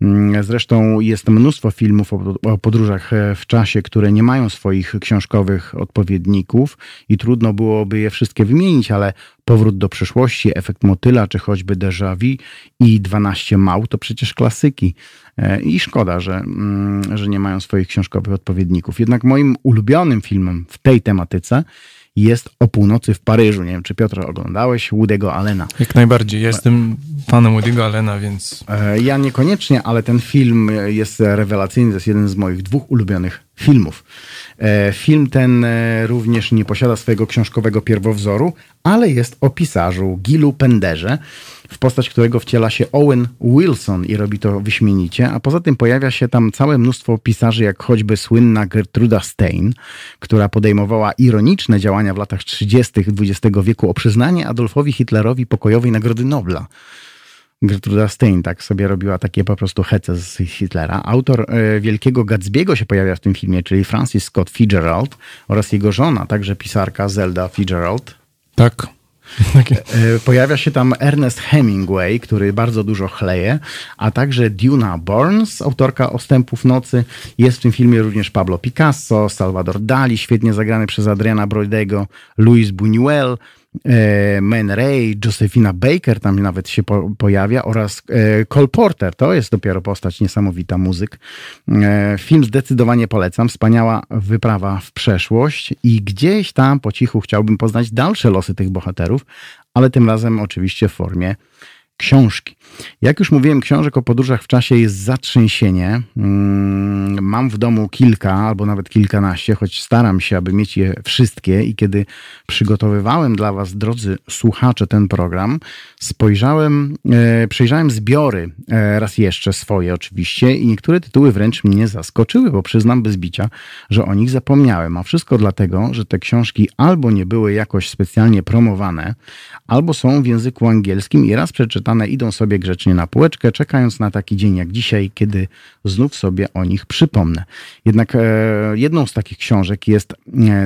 Mm, zresztą jest mnóstwo filmów o, podróżach w czasie, które nie mają swoich książkowych odpowiedników i trudno byłoby je wszystkie wymienić, ale Powrót do przyszłości, Efekt Motyla, czy choćby Déjà Vu i 12 Mał to przecież klasyki. E, I szkoda, że, mm, że nie mają swoich książkowych odpowiedników. Jednak moim ulubionym filmem w tej tematyce jest O północy w Paryżu. Nie wiem, czy Piotr oglądałeś Woody'ego Allena. Jak najbardziej. Ja jestem fanem Woody'ego Allena, więc... E, ja niekoniecznie, ale ten film jest rewelacyjny. To jest jeden z moich dwóch ulubionych filmów. E, film ten e, również nie posiada swojego książkowego pierwowzoru, ale jest o pisarzu Gilu Penderze, w postać którego wciela się Owen Wilson i robi to wyśmienicie, a poza tym pojawia się tam całe mnóstwo pisarzy, jak choćby słynna Gertruda Stein, która podejmowała ironiczne działania w latach 30. XX wieku o przyznanie Adolfowi Hitlerowi pokojowej Nagrody Nobla. Gertruda Stein tak sobie robiła takie po prostu hece z Hitlera. Autor e, Wielkiego Gatsbiego się pojawia w tym filmie, czyli Francis Scott Fitzgerald oraz jego żona, także pisarka Zelda Fitzgerald. Tak. E, pojawia się tam Ernest Hemingway, który bardzo dużo chleje, a także Duna Burns, autorka Ostępów Nocy. Jest w tym filmie również Pablo Picasso, Salvador Dali, świetnie zagrany przez Adriana Broidego, Luis Buñuel, Man Ray, Josephina Baker tam nawet się po, pojawia oraz e, Cole Porter, to jest dopiero postać niesamowita, muzyk. E, film zdecydowanie polecam, wspaniała wyprawa w przeszłość i gdzieś tam po cichu chciałbym poznać dalsze losy tych bohaterów, ale tym razem oczywiście w formie książki. Jak już mówiłem, książek o podróżach w czasie jest zatrzęsienie. Mm, mam w domu kilka albo nawet kilkanaście, choć staram się, aby mieć je wszystkie. I kiedy przygotowywałem dla Was, drodzy słuchacze, ten program, spojrzałem, e, przejrzałem zbiory, e, raz jeszcze swoje oczywiście, i niektóre tytuły wręcz mnie zaskoczyły, bo przyznam bez bicia, że o nich zapomniałem. A wszystko dlatego, że te książki albo nie były jakoś specjalnie promowane, albo są w języku angielskim i raz przeczytane idą sobie grzecznie na półeczkę, czekając na taki dzień jak dzisiaj, kiedy znów sobie o nich przypomnę. Jednak e, jedną z takich książek jest e,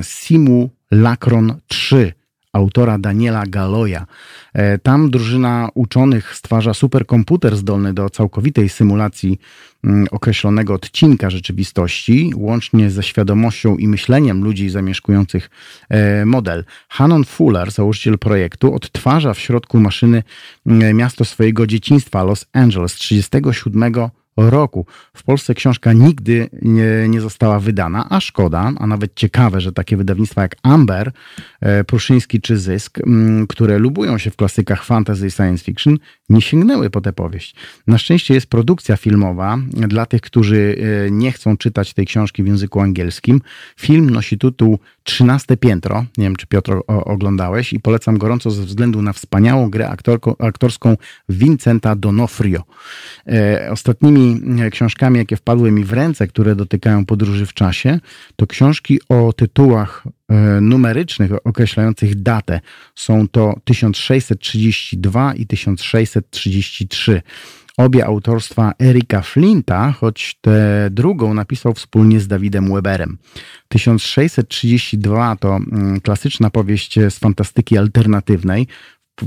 Simulacron 3 autora Daniela Galoya. E, tam drużyna uczonych stwarza superkomputer zdolny do całkowitej symulacji mm, określonego odcinka rzeczywistości, łącznie ze świadomością i myśleniem ludzi zamieszkujących e, model. Hannon Fuller, założyciel projektu, odtwarza w środku maszyny mm, miasto swojego dzieciństwa Los Angeles 37 roku. W Polsce książka nigdy nie, nie, została wydana, a szkoda, a nawet ciekawe, że takie wydawnictwa jak Amber, e, Pruszyński czy Zysk, które lubują się w klasykach fantasy i science fiction, nie sięgnęły po tę powieść. Na szczęście jest produkcja filmowa dla tych, którzy e, nie chcą czytać tej książki w języku angielskim. Film nosi tytuł 13 piętro. Nie wiem, czy Piotr oglądałeś i polecam gorąco ze względu na wspaniałą grę aktorską Vincenta Donofrio. E, ostatnimi e, książkami, jakie wpadły mi w ręce, które dotykają podróży w czasie, to książki o tytułach e, numerycznych określających datę. Są to 1632 i 1633. Obie autorstwa Erika Flinta, choć tę drugą napisał wspólnie z Dawidem Weberem. 1632 to mm, klasyczna powieść z fantastyki alternatywnej,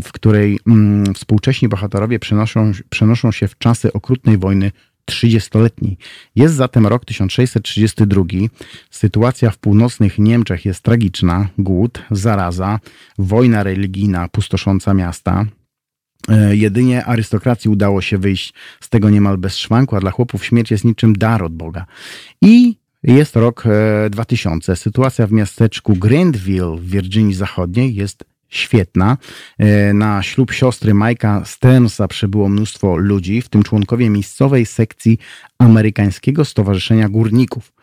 w której mm, współcześni bohaterowie przenoszą, przenoszą się w czasy okrutnej wojny 30-letniej. Jest zatem rok 1632. Sytuacja w północnych Niemczech jest tragiczna. Głód, zaraza, wojna religijna pusząca miasta. E, jedynie arystokracji udało się wyjść z tego niemal bez szwanku, a dla chłopów śmierć jest niczym dar od Boga. I jest rok 2000. E, Sytuacja w miasteczku Grandville w Virginii Zachodniej jest świetna. E, na ślub siostry Majka Sternsa przybyło mnóstwo ludzi, w tym członkowie miejscowej sekcji amerykańskiego Stowarzyszenia Górników.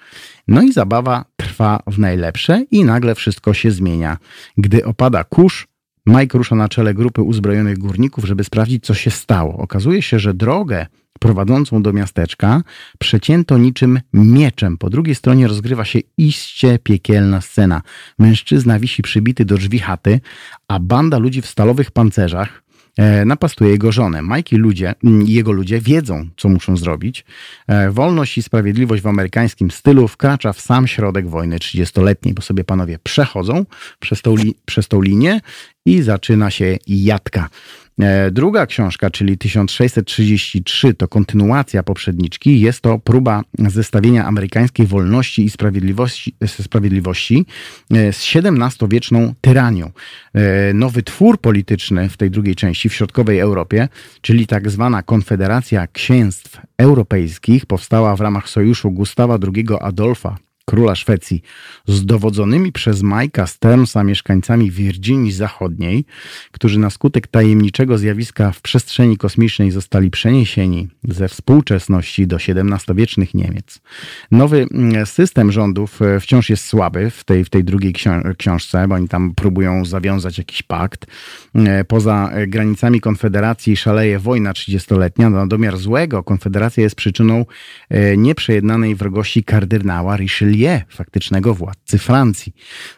No i zabawa trwa w najlepsze i nagle wszystko się zmienia. Gdy opada kurz, Mike rusza na czele grupy uzbrojonych górników, żeby sprawdzić, co się stało. Okazuje się, że drogę prowadzącą do miasteczka przecięto niczym mieczem. Po drugiej stronie rozgrywa się iście piekielna scena. Mężczyzna wisi przybity do drzwi chaty, a banda ludzi w stalowych pancerzach napastuje jego żonę. Mike i ludzie, mm, jego ludzie wiedzą, co muszą zrobić. E, wolność i sprawiedliwość w amerykańskim stylu wkracza w sam środek wojny 30-letniej, bo sobie panowie przechodzą przez tą, przez tą linię i zaczyna się jadka. E, druga książka, czyli 1633, to kontynuacja poprzedniczki. Jest to próba zestawienia amerykańskiej wolności i sprawiedliwości, sprawiedliwości e, z XVII-wieczną tyranią. E, nowy twór polityczny w tej drugiej części w środkowej Europie, czyli tak zwana Konfederacja Księstw Europejskich, powstała w ramach sojuszu Gustawa II Adolfa króla Szwecji z dowodzonymi przez Majka Sternsa mieszkańcami Virginii Zachodniej, którzy na skutek tajemniczego zjawiska w przestrzeni kosmicznej zostali przeniesieni ze współczesności do XVII-wiecznych Niemiec. Nowy mm, system rządów e, wciąż jest słaby w tej, w tej drugiej książce, bo oni tam próbują zawiązać jakiś pakt. E, poza e, granicami Konfederacji szaleje wojna 30-letnia. Na domiar złego Konfederacja jest przyczyną nieprzejednanej wrogości kardynała Richelieu, faktycznego władcy Francji.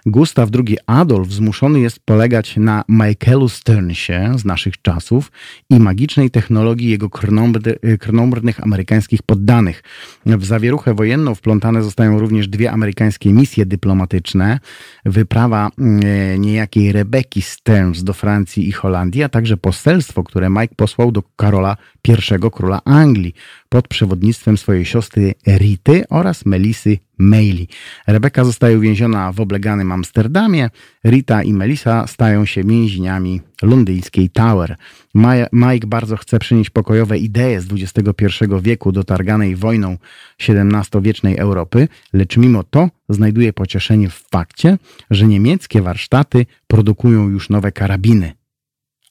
Gustaw II Adolf zmuszony jest polegać na Michaelu Sternsie z naszych czasów i magicznej technologii jego krnąbrnych amerykańskich poddanych. W zawieruchę wojenną wplątane zostają również dwie amerykańskie misje dyplomatyczne, wyprawa e, niejakiej Rebeki Stearns do Francji i Holandii, a także poselstwo, które Mike posłał do Karola I króla Anglii pod przewodnictwem swojej siostry Rity oraz Melisy Maili. Rebeka zostaje uwięziona w obleganym Amsterdamie. Rita i Melisa stają się więźniami londyńskiej Tower. Mike bardzo chce przynieść pokojowe idee z XXI wieku dotarganej wojną XVII-wiecznej Europy, lecz mimo to znajduje pocieszenie w fakcie, że niemieckie warsztaty produkują już nowe karabiny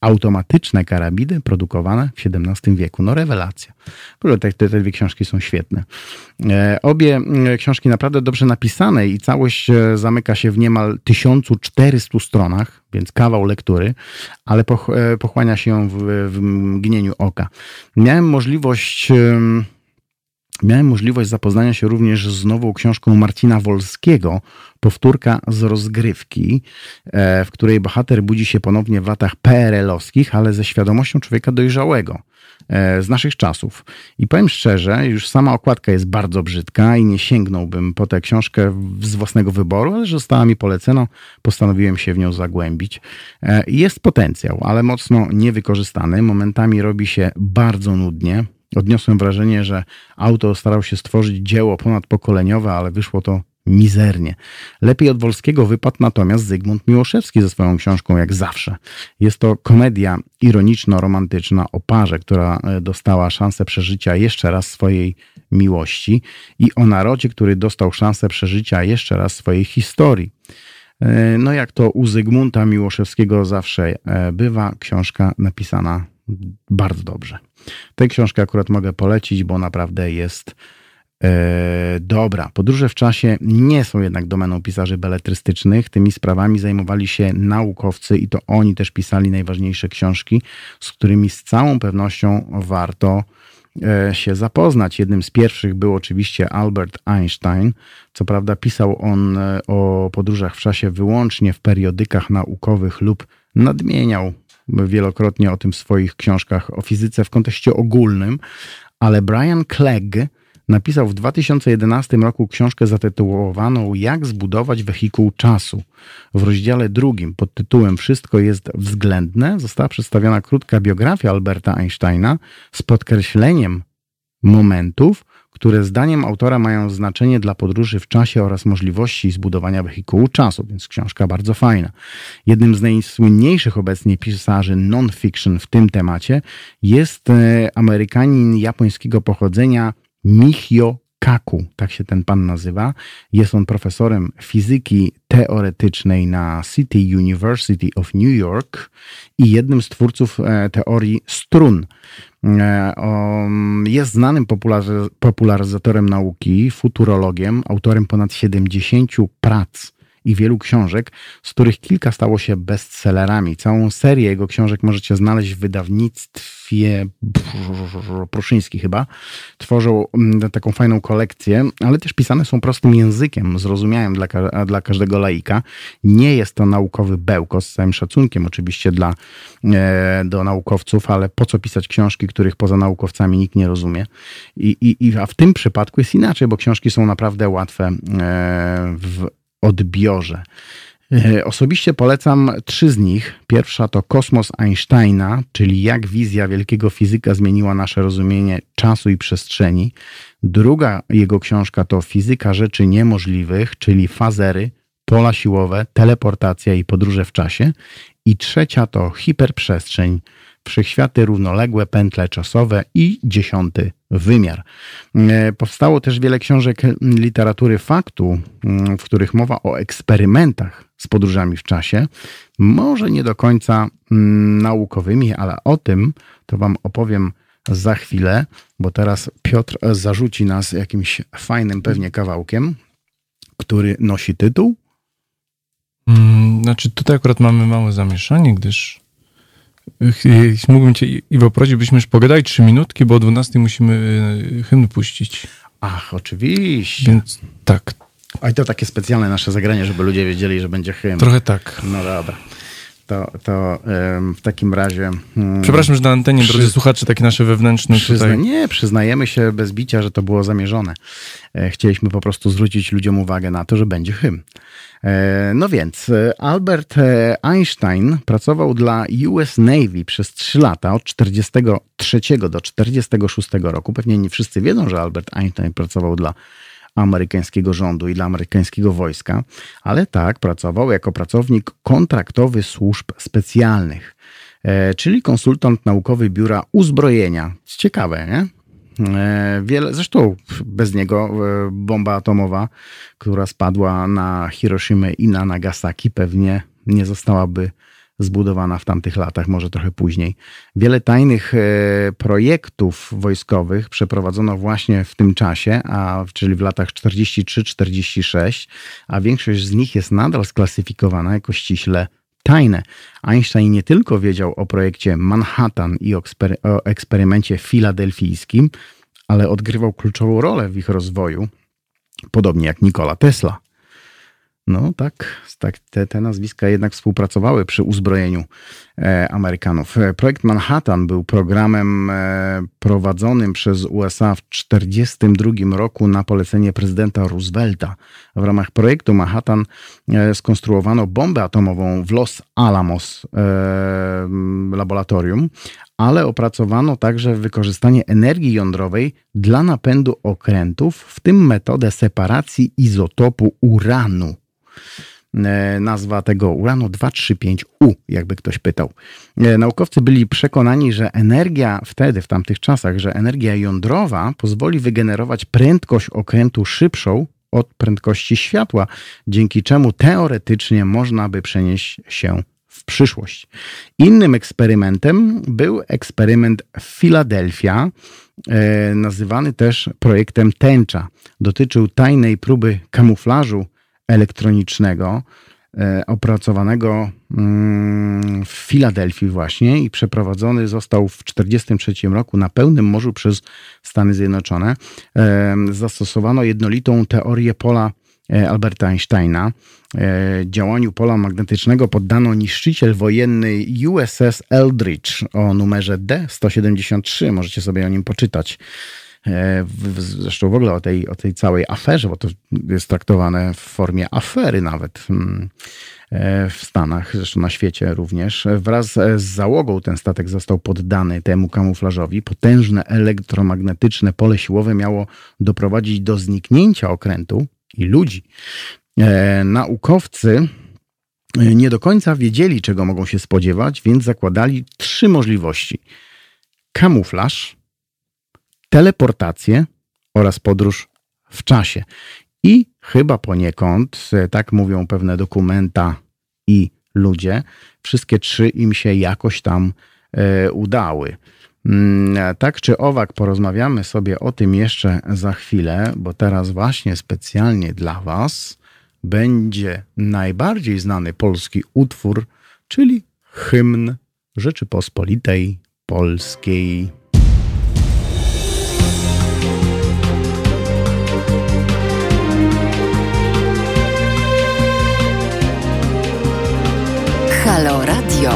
automatyczne karabiny produkowane w XVII wieku. No rewelacja. Te, te, te dwie książki są świetne. E, obie książki naprawdę dobrze napisane i całość e, zamyka się w niemal 1400 stronach, więc kawał lektury, ale e, pochłania się ją w, w mgnieniu oka. Miałem możliwość Miałem możliwość zapoznania się również z nową książką Marcina Wolskiego, powtórka z rozgrywki, e, w której bohater budzi się ponownie w latach PRL-owskich, ale ze świadomością człowieka dojrzałego e, z naszych czasów. I powiem szczerze, już sama okładka jest bardzo brzydka i nie sięgnąłbym po tę książkę z własnego wyboru, ale że została mi polecona, postanowiłem się w nią zagłębić. E, jest potencjał, ale mocno niewykorzystany. Momentami robi się bardzo nudnie. Odniosłem wrażenie, że autor starał się stworzyć dzieło ponadpokoleniowe, ale wyszło to mizernie. Lepiej od Wolskiego wypadł natomiast Zygmunt Miłoszewski ze swoją książką jak zawsze. Jest to komedia ironiczno-romantyczna o parze, która e, dostała szansę przeżycia jeszcze raz swojej miłości i o narodzie, który dostał szansę przeżycia jeszcze raz swojej historii. E, no jak to u Zygmunta Miłoszewskiego zawsze e, bywa, książka napisana bardzo dobrze. Tę książkę akurat mogę polecić, bo naprawdę jest e, dobra. Podróże w czasie nie są jednak domeną pisarzy beletrystycznych. Tymi sprawami zajmowali się naukowcy i to oni też pisali najważniejsze książki, z którymi z całą pewnością warto e, się zapoznać. Jednym z pierwszych był oczywiście Albert Einstein. Co prawda pisał on e, o podróżach w czasie wyłącznie w periodykach naukowych lub nadmieniał wielokrotnie o tym w swoich książkach o fizyce w kontekście ogólnym, ale Brian Clegg napisał w 2011 roku książkę zatytułowaną Jak zbudować wehikuł czasu. W rozdziale drugim pod tytułem Wszystko jest względne została przedstawiona krótka biografia Alberta Einsteina z podkreśleniem momentów, które zdaniem autora mają znaczenie dla podróży w czasie oraz możliwości zbudowania wehikułu czasu, więc książka bardzo fajna. Jednym z najsłynniejszych obecnie pisarzy non-fiction w tym temacie jest e, Amerykanin japońskiego pochodzenia Michio Kaku, tak się ten pan nazywa. Jest on profesorem fizyki teoretycznej na City University of New York i jednym z twórców e, teorii strun. E, jest znanym popularyzatorem nauki, futurologiem, autorem ponad 70 prac i wielu książek, z których kilka stało się bestsellerami. Całą serię jego książek możecie znaleźć w wydawnictwie Pruszyński chyba. Tworzą mm, taką fajną kolekcję, ale też pisane są prostym językiem, zrozumiałym dla, dla każdego laika. Nie jest to naukowy bełkos, z całym szacunkiem oczywiście dla, e, do naukowców, ale po co pisać książki, których poza naukowcami nikt nie rozumie. I, i, a w tym przypadku jest inaczej, bo książki są naprawdę łatwe e, w odbiorze. E, osobiście polecam trzy z nich. Pierwsza to Kosmos Einsteina, czyli jak wizja wielkiego fizyka zmieniła nasze rozumienie czasu i przestrzeni. Druga jego książka to Fizyka rzeczy niemożliwych, czyli fazery, pola siłowe, teleportacja i podróże w czasie. I trzecia to Hiperprzestrzeń, wszechświaty równoległe, pętle czasowe i dziesiąty wymiar. E, powstało też wiele książek literatury faktu, mm, w których mowa o eksperymentach z podróżami w czasie. Może nie do końca mm, naukowymi, ale o tym to Wam opowiem za chwilę, bo teraz Piotr zarzuci nas jakimś fajnym pewnie kawałkiem, który nosi tytuł. Hmm, znaczy, tutaj akurat mamy małe zamieszanie, gdyż mógłbym cię, Iwo, prosić, byśmy już pogadali trzy minutki, bo o 12 musimy y, hymn puścić. Ach, oczywiście. Więc tak. A i to takie specjalne nasze zagranie, żeby ludzie wiedzieli, że będzie hymn. Trochę tak. No dobra. To, to w takim razie. Hmm, Przepraszam, że na antenie, przy... drodzy słuchacze, takie nasze wewnętrzne Przyzna... tutaj. Nie, przyznajemy się bez bicia, że to było zamierzone. E, chcieliśmy po prostu zwrócić ludziom uwagę na to, że będzie hymn. E, no więc, e, Albert Einstein pracował dla US Navy przez 3 lata, od 43 do 46 roku. Pewnie nie wszyscy wiedzą, że Albert Einstein pracował dla amerykańskiego rządu i dla amerykańskiego wojska, ale tak pracował jako pracownik kontraktowy służb specjalnych, e, czyli konsultant naukowy biura uzbrojenia. Ciekawe, nie? E, wiele, zresztą bez niego e, bomba atomowa, która spadła na Hiroshima i na Nagasaki, pewnie nie zostałaby zbudowana w tamtych latach, może trochę później. Wiele tajnych e, projektów wojskowych przeprowadzono właśnie w tym czasie, a, czyli w latach 43-46, a większość z nich jest nadal sklasyfikowana jako ściśle tajne. Einstein nie tylko wiedział o projekcie Manhattan i o, o eksperymencie filadelfijskim, ale odgrywał kluczową rolę w ich rozwoju, podobnie jak Nikola Tesla. No tak, tak te, te nazwiska jednak współpracowały przy uzbrojeniu Amerykanów. E, projekt Manhattan był programem e, prowadzonym przez USA w 1942 roku na polecenie prezydenta Roosevelta. W ramach projektu Manhattan e, skonstruowano bombę atomową w Los Alamos e, laboratorium, ale opracowano także wykorzystanie energii jądrowej dla napędu okrętów, w tym metodę separacji izotopu uranu. E, nazwa tego uranu 235U, jakby ktoś pytał. E, naukowcy byli przekonani, że energia wtedy, w tamtych czasach, że energia jądrowa pozwoli wygenerować prędkość okrętu szybszą od prędkości światła, dzięki czemu teoretycznie można by przenieść się w przyszłość. Innym eksperymentem był eksperyment Filadelfia, e, nazywany też projektem Tęcza. Dotyczył tajnej próby kamuflażu elektronicznego e, opracowanego mm, w Filadelfii właśnie i przeprowadzony został w 1943 roku na pełnym morzu przez Stany Zjednoczone. E, zastosowano jednolitą teorię pola e, Alberta Einsteina. Działaniu pola magnetycznego poddano niszczyciel wojenny USS Eldridge o numerze D-173. Możecie sobie o nim poczytać. E, zresztą w ogóle o tej, o tej całej aferze, bo to jest traktowane w formie afery nawet mm, e, w Stanach, zresztą na świecie również. Wraz z załogą ten statek został poddany temu kamuflażowi. Potężne elektromagnetyczne pole siłowe miało doprowadzić do zniknięcia okrętu i ludzi. E, naukowcy nie do końca wiedzieli, czego mogą się spodziewać, więc zakładali trzy możliwości: kamuflaż, teleportację oraz podróż w czasie. I chyba poniekąd, e, tak mówią pewne dokumenta i ludzie, wszystkie trzy im się jakoś tam e, udały. Mm, tak czy owak, porozmawiamy sobie o tym jeszcze za chwilę, bo teraz właśnie specjalnie dla Was będzie najbardziej znany polski utwór, czyli hymn Rzeczypospolitej Polskiej. Halo Radio.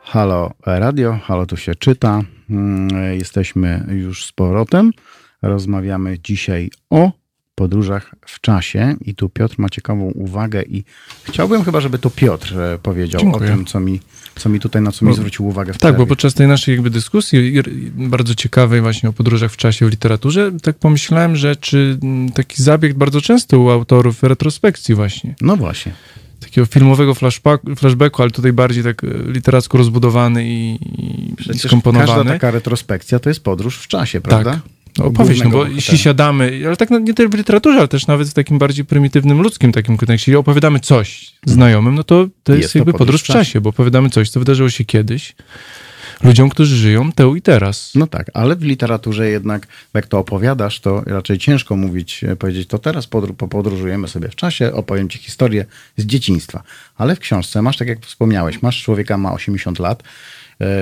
Halo Radio, halo tu się czyta. Mm, jesteśmy już z powrotem. Rozmawiamy dzisiaj o podróżach w czasie i tu Piotr ma ciekawą uwagę i chciałbym chyba, żeby to Piotr e, powiedział Dziękuję. o tym, co mi, co mi tutaj, na co mi zwrócił uwagę w Tak, bo podczas tej naszej jakby dyskusji, bardzo ciekawej właśnie o podróżach w czasie w literaturze, tak pomyślałem, że czy taki zabieg bardzo często u autorów retrospekcji właśnie. No właśnie. takiego filmowego flashbacku, ale tutaj bardziej tak e, literacko rozbudowany i, i skomponowany. każda taka retrospekcja to jest podróż w czasie, prawda? Tak. No, opowieść, no bo bohatera. jeśli siadamy, ale tak nie tylko w literaturze, ale też nawet w takim bardziej prymitywnym ludzkim takim kontekście, jeśli opowiadamy coś znajomym, no to to jest, jest jakby podróż, podróż w czasie, bo opowiadamy coś, co wydarzyło się kiedyś, ludziom, którzy żyją tu i teraz. No tak, ale w literaturze jednak, jak to opowiadasz, to raczej ciężko mówić, e, powiedzieć, to teraz podróżujemy sobie w czasie, opowiem ci historię z dzieciństwa. Ale w książce masz, tak jak wspomniałeś, masz człowieka, ma 80 lat,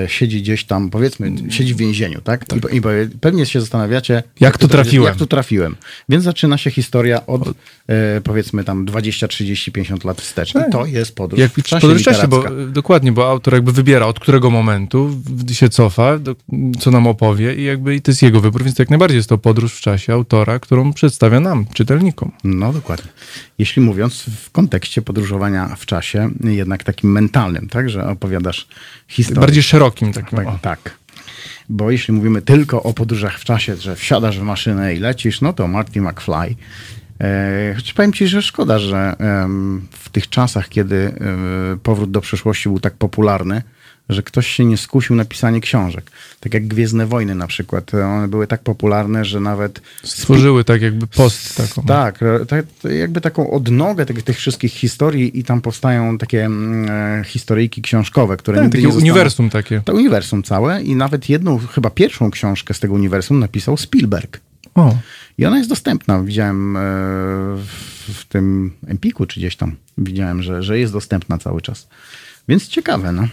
siedzi gdzieś tam, powiedzmy, siedzi w więzieniu, tak? tak. I, I, pewnie się zastanawiacie, jak, tu trafiłem. Jak tu trafiłem. Więc zaczyna się historia od. E, powiedzmy tam 20, 30, 50 lat wstecz. Tak. I to jest podróż jak, w czasie podróż czasie, bo dokładnie, bo autor jakby wybiera od którego momentu się cofa, do, co nam opowie i jakby i to jest jego wybór, więc jak najbardziej jest to podróż w czasie autora, którą przedstawia nam, czytelnikom. No dokładnie. Jeśli mówiąc w kontekście podróżowania w czasie, jednak takim mentalnym, tak, że opowiadasz historię. Bardziej szerokim takim. Tak, tak. Bo jeśli mówimy tylko o podróżach w czasie, że wsiadasz w maszynę i lecisz, no to Marty McFly. E, choć powiem ci, że szkoda, że w tych czasach, kiedy e, powrót do przeszłości był tak popularny, że ktoś się nie skusił na pisanie książek. Tak jak Gwiezdne Wojny na przykład. One były tak popularne, że nawet... Stworzyły tak jakby post taką. Tak, tak jakby taką odnogę tych, tych wszystkich historii i tam powstają takie mm, e, historyjki książkowe, które tak, nigdy nie zostaną... uniwersum takie. To uniwersum całe i nawet jedną, chyba pierwszą książkę z tego uniwersum napisał Spielberg. O. I ona jest dostępna. Widziałem e, w tym Empiku czy gdzieś tam. Widziałem, że, że jest dostępna cały czas. Więc ciekawe, no.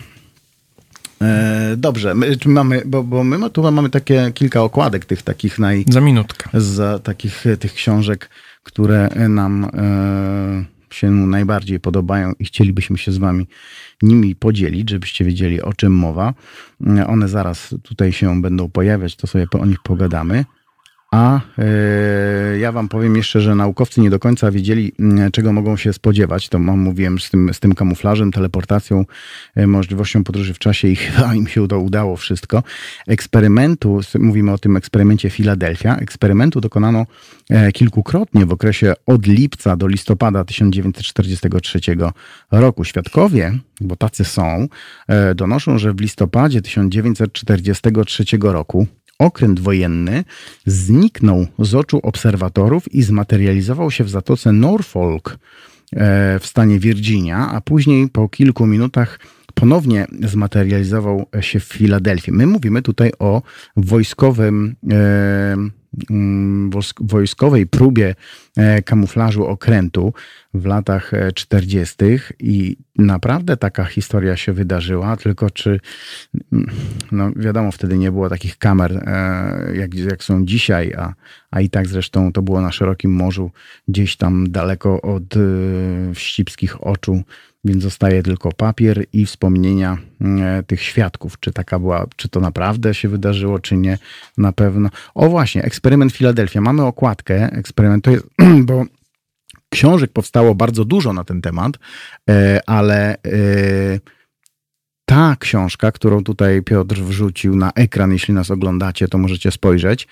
E, dobrze, my, mamy, bo, bo my tu mamy takie kilka okładek tych takich naj... Za minutkę. Z takich tych książek, które nam e, się najbardziej podobają i chcielibyśmy się z wami nimi podzielić, żebyście wiedzieli o czym mowa. E, one zaraz tutaj się będą pojawiać, to sobie o nich pogadamy. A e, ja wam powiem jeszcze, że naukowcy nie do końca wiedzieli, mm, czego mogą się spodziewać. To mówiłem z tym, z tym kamuflażem, teleportacją, e, możliwością podróży w czasie i chyba im się to udało wszystko. Eksperymentu, mówimy o tym eksperymencie Filadelfia, eksperymentu dokonano e, kilkukrotnie w okresie od lipca do listopada 1943 roku. Świadkowie, bo tacy są, donoszą, że w listopadzie 1943 roku Okręt wojenny zniknął z oczu obserwatorów i zmaterializował się w zatoce Norfolk e, w stanie Virginia, a później po kilku minutach ponownie zmaterializował się w Filadelfii. My mówimy tutaj o wojskowym e, Mm, wojskowej próbie e, kamuflażu okrętu w latach 40. E, i naprawdę taka historia się wydarzyła, tylko czy, mm, no wiadomo, wtedy nie było takich kamer jak, jak są dzisiaj, a, a i tak zresztą to było na szerokim morzu, gdzieś tam daleko od wścibskich oczu więc zostaje tylko papier i wspomnienia e, tych świadków. Czy taka była, czy to naprawdę się wydarzyło, czy nie, na pewno. O właśnie, eksperyment Filadelfia. Mamy okładkę, eksperyment to jest, bo książek powstało bardzo dużo na ten temat, e, ale e, ta książka, którą tutaj Piotr wrzucił na ekran, jeśli nas oglądacie, to możecie spojrzeć.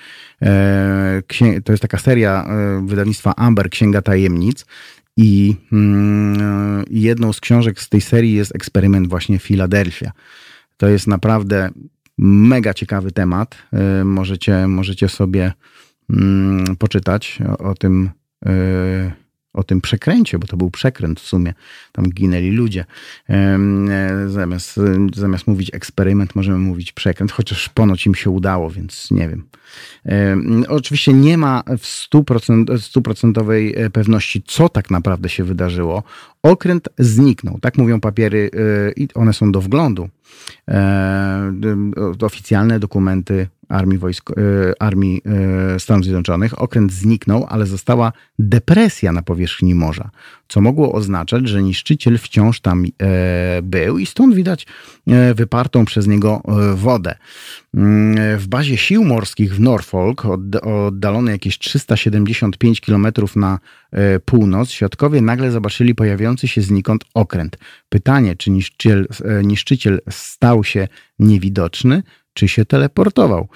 To jest taka seria wydawnictwa Amber, Księga Tajemnic. I mm, jedną z książek z tej serii jest eksperyment właśnie Filadelfia. To jest naprawdę mega ciekawy temat. Y, możecie, możecie sobie mm, poczytać o, o tym y, o tym przekręcie, bo to był przekręt w sumie. Tam ginęli ludzie. E, zamiast, zamiast mówić eksperyment, możemy mówić przekręt, chociaż ponoć im się udało, więc nie wiem. Oczywiście nie ma w 100%, stuprocentowej e, pewności, co tak naprawdę się wydarzyło. Okręt zniknął, tak mówią papiery e, i one są do wglądu. Oficjalne dokumenty Armii, wojsk, Armii Stanów Zjednoczonych. Okręt zniknął, ale została depresja na powierzchni morza, co mogło oznaczać, że niszczyciel wciąż tam był i stąd widać wypartą przez niego wodę. Mm, w bazie sił morskich w Norfolk, oddalone jakieś 375 km na e, północ, świadkowie nagle zobaczyli pojawiający się znikąd okręt. Pytanie, czy niszczyciel, e, niszczyciel stał się niewidoczny, czy się teleportował.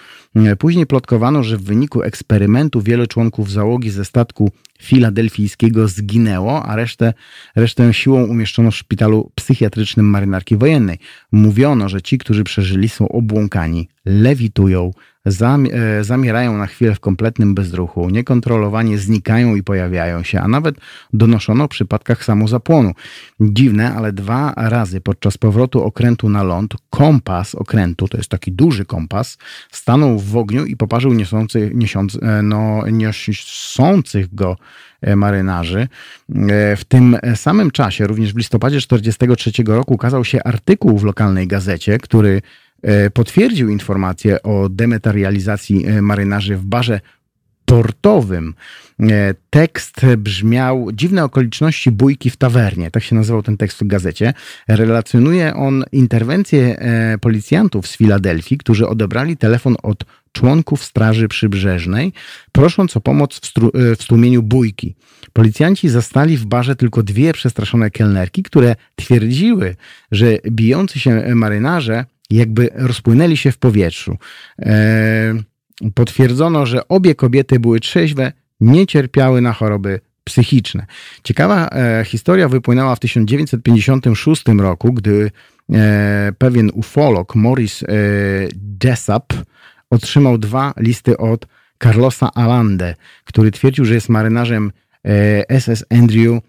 Później plotkowano, że w wyniku eksperymentu wiele członków załogi ze statku filadelfijskiego zginęło, a resztę, resztę siłą umieszczono w szpitalu psychiatrycznym marynarki wojennej. Mówiono, że ci, którzy przeżyli, są obłąkani, lewitują, E, zamierają na chwilę w kompletnym bezruchu, niekontrolowanie znikają i pojawiają się, a nawet donoszono o przypadkach samozapłonu. Dziwne, ale dwa razy podczas powrotu okrętu na ląd kompas okrętu, to jest taki duży kompas, stanął w ogniu i poparzył niosący, niesiąc, e, no, niosących go e, marynarzy. W tym samym czasie, również w listopadzie 1943 roku, ukazał się artykuł w lokalnej gazecie, który potwierdził informację o dematerializacji e, marynarzy w barze portowym. E, tekst brzmiał Dziwne okoliczności bójki w tawernie. Tak się nazywał ten tekst w gazecie. Relacjonuje on interwencję policjantów z Filadelfii, którzy odebrali telefon od członków Straży Przybrzeżnej, prosząc o pomoc w, w stłumieniu bójki. Policjanci zastali w barze tylko dwie przestraszone kelnerki, które twierdziły, że bijący się marynarze jakby rozpłynęli się w powietrzu. E, potwierdzono, że obie kobiety były trzeźwe, nie cierpiały na choroby psychiczne. Ciekawa e, historia wypłynęła w 1956 roku, gdy e, pewien ufolog Morris Jessup otrzymał dwa listy od Carlosa Alande, który twierdził, że jest marynarzem SS Andrew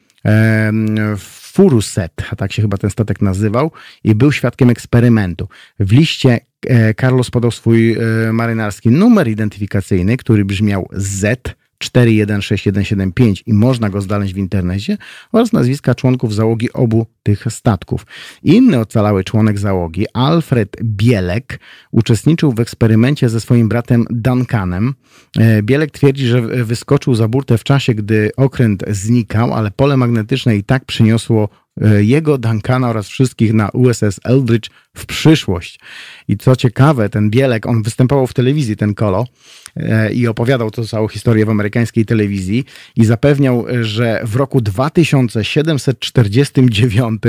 Furuset, tak się chyba ten statek nazywał, i był świadkiem eksperymentu. W liście e, Carlos podał swój e, marynarski numer identyfikacyjny, który brzmiał Z 416175 i można go znaleźć w internecie oraz nazwiska członków załogi obu tych statków. Inny ocalały członek załogi, Alfred Bielek, uczestniczył w eksperymencie ze swoim bratem Duncanem. E, Bielek twierdzi, że wyskoczył za burtę w czasie, gdy okręt znikał, ale pole magnetyczne i tak przyniosło jego, Duncana oraz wszystkich na USS Eldridge w przyszłość. I co ciekawe, ten Bielek, on występował w telewizji, ten Kolo, e, i opowiadał to całą historię w amerykańskiej telewizji i zapewniał, że w roku 2749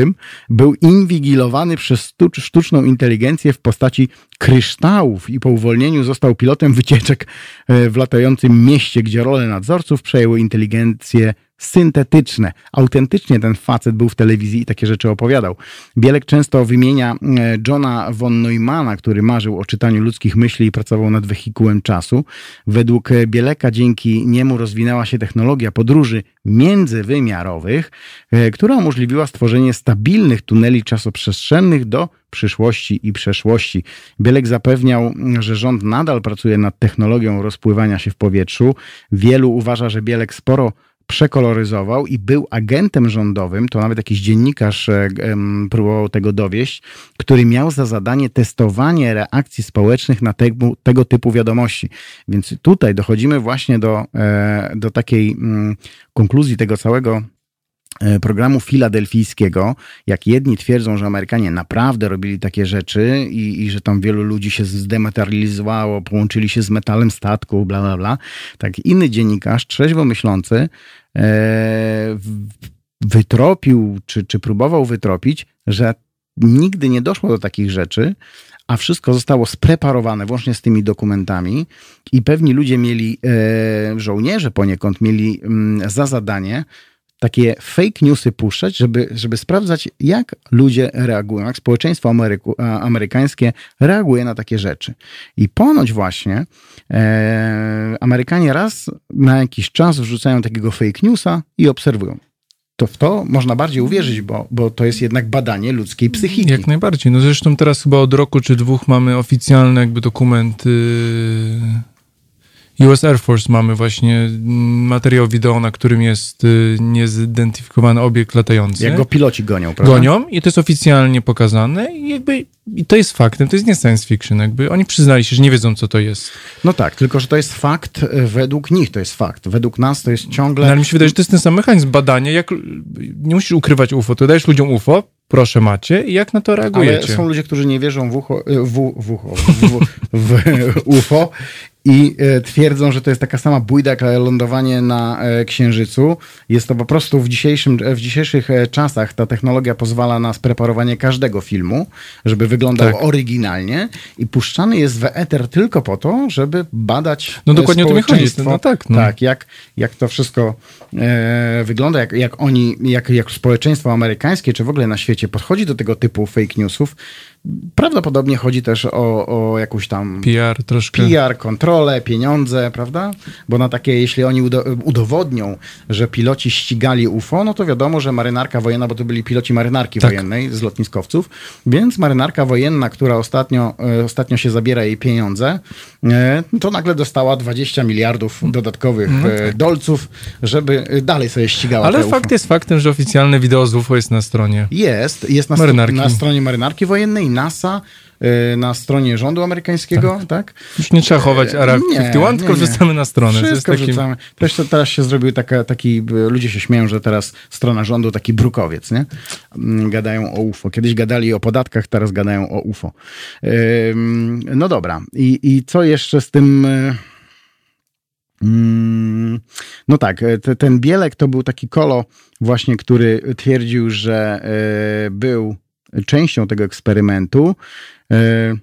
był inwigilowany przez sztuczną inteligencję w postaci kryształów i po uwolnieniu został pilotem wycieczek e, w latającym mieście, gdzie rolę nadzorców przejęły inteligencje syntetyczne. Autentycznie ten facet był w telewizji i takie rzeczy opowiadał. Bielek często wymienia e, Johna von Neumana, który marzył o czytaniu ludzkich myśli i pracował nad wehikułem czasu. Według Bieleka dzięki niemu rozwinęła się technologia podróży międzywymiarowych, e, która umożliwiła stworzenie stabilnych tuneli czasoprzestrzennych do przyszłości i przeszłości. Bielek zapewniał, że rząd nadal pracuje nad technologią rozpływania się w powietrzu. Wielu uważa, że Bielek sporo przekoloryzował i był agentem rządowym, to nawet jakiś dziennikarz e, próbował tego dowieść, który miał za zadanie testowanie reakcji społecznych na tego, tego typu wiadomości. Więc tutaj dochodzimy właśnie do, e, do takiej mm, konkluzji tego całego programu filadelfijskiego, jak jedni twierdzą, że Amerykanie naprawdę robili takie rzeczy i, i, że tam wielu ludzi się zdematerializowało, połączyli się z metalem statku, bla, bla, bla. Tak inny dziennikarz, trzeźwo myślący, E, wytropił, czy, czy próbował wytropić, że nigdy nie doszło do takich rzeczy, a wszystko zostało spreparowane włącznie z tymi dokumentami i pewni ludzie mieli, e, żołnierze poniekąd mieli mm, za zadanie takie fake newsy puszczać, żeby, żeby sprawdzać, jak ludzie reagują, jak społeczeństwo Ameryku, amerykańskie reaguje na takie rzeczy. I ponoć właśnie e, Amerykanie raz na jakiś czas wrzucają takiego fake newsa i obserwują to w to można bardziej uwierzyć, bo, bo to jest jednak badanie ludzkiej psychiki. Jak najbardziej. No zresztą teraz chyba od roku czy dwóch mamy oficjalny jakby dokument US Air Force mamy właśnie materiał wideo, na którym jest y, niezidentyfikowany obiekt latający. Jak go piloci gonią, prawda? Gonią i to jest oficjalnie pokazane i jakby i to jest faktem, to jest nie science fiction, jakby oni przyznali się, że nie wiedzą, co to jest. No tak, tylko, że to jest fakt, e, według nich to jest fakt, według nas to jest ciągle... No, ale mi się wydaje, że to jest ten sam mechanizm badania, jak nie musisz ukrywać UFO, to dajesz ludziom UFO, proszę macie i jak na to reagujecie. Ale są ludzie, którzy nie wierzą w, ucho, e, w, w, w, w UFO i e, twierdzą, że to jest taka sama bójda jak lądowanie na e, Księżycu. Jest to po prostu w, dzisiejszym, w dzisiejszych czasach ta technologia pozwala na spreparowanie każdego filmu, żeby wyglądał tak. oryginalnie i puszczany jest w eter tylko po to, żeby badać No dokładnie o to mi chodzi. No tak, no. tak jak, jak to wszystko e, wygląda, jak, jak oni, jak, jak społeczeństwo amerykańskie, czy w ogóle na świecie podchodzi do tego typu fake newsów, Prawdopodobnie chodzi też o, o jakąś tam PR troszkę. PR, kontrolę, pieniądze, prawda? Bo na takie, jeśli oni udowodnią, że piloci ścigali UFO, no to wiadomo, że marynarka wojenna, bo to byli piloci marynarki tak. wojennej z lotniskowców, więc marynarka wojenna, która ostatnio, e, ostatnio się zabiera jej pieniądze, e, to nagle dostała 20 miliardów dodatkowych no e, dolców, żeby dalej sobie ścigała Ale fakt jest faktem, że oficjalne wideo z UFO jest na stronie Jest, jest na, marynarki. na stronie marynarki wojennej NASA y, na stronie rządu amerykańskiego, tak? tak? Już nie trzeba chować y, Arab nie, 51, tylko wrzucamy na stronę. Wszystko takim... wrzucamy. Teraz, teraz się zrobił taka, taki, ludzie się śmieją, że teraz strona rządu taki brukowiec, nie? Mm, gadają o UFO. Kiedyś gadali o podatkach, teraz gadają o UFO. No dobra. I, i co jeszcze z tym... Y, mm, no tak, ten Bielek to był taki kolo właśnie, który twierdził, że był częścią tego eksperymentu. E,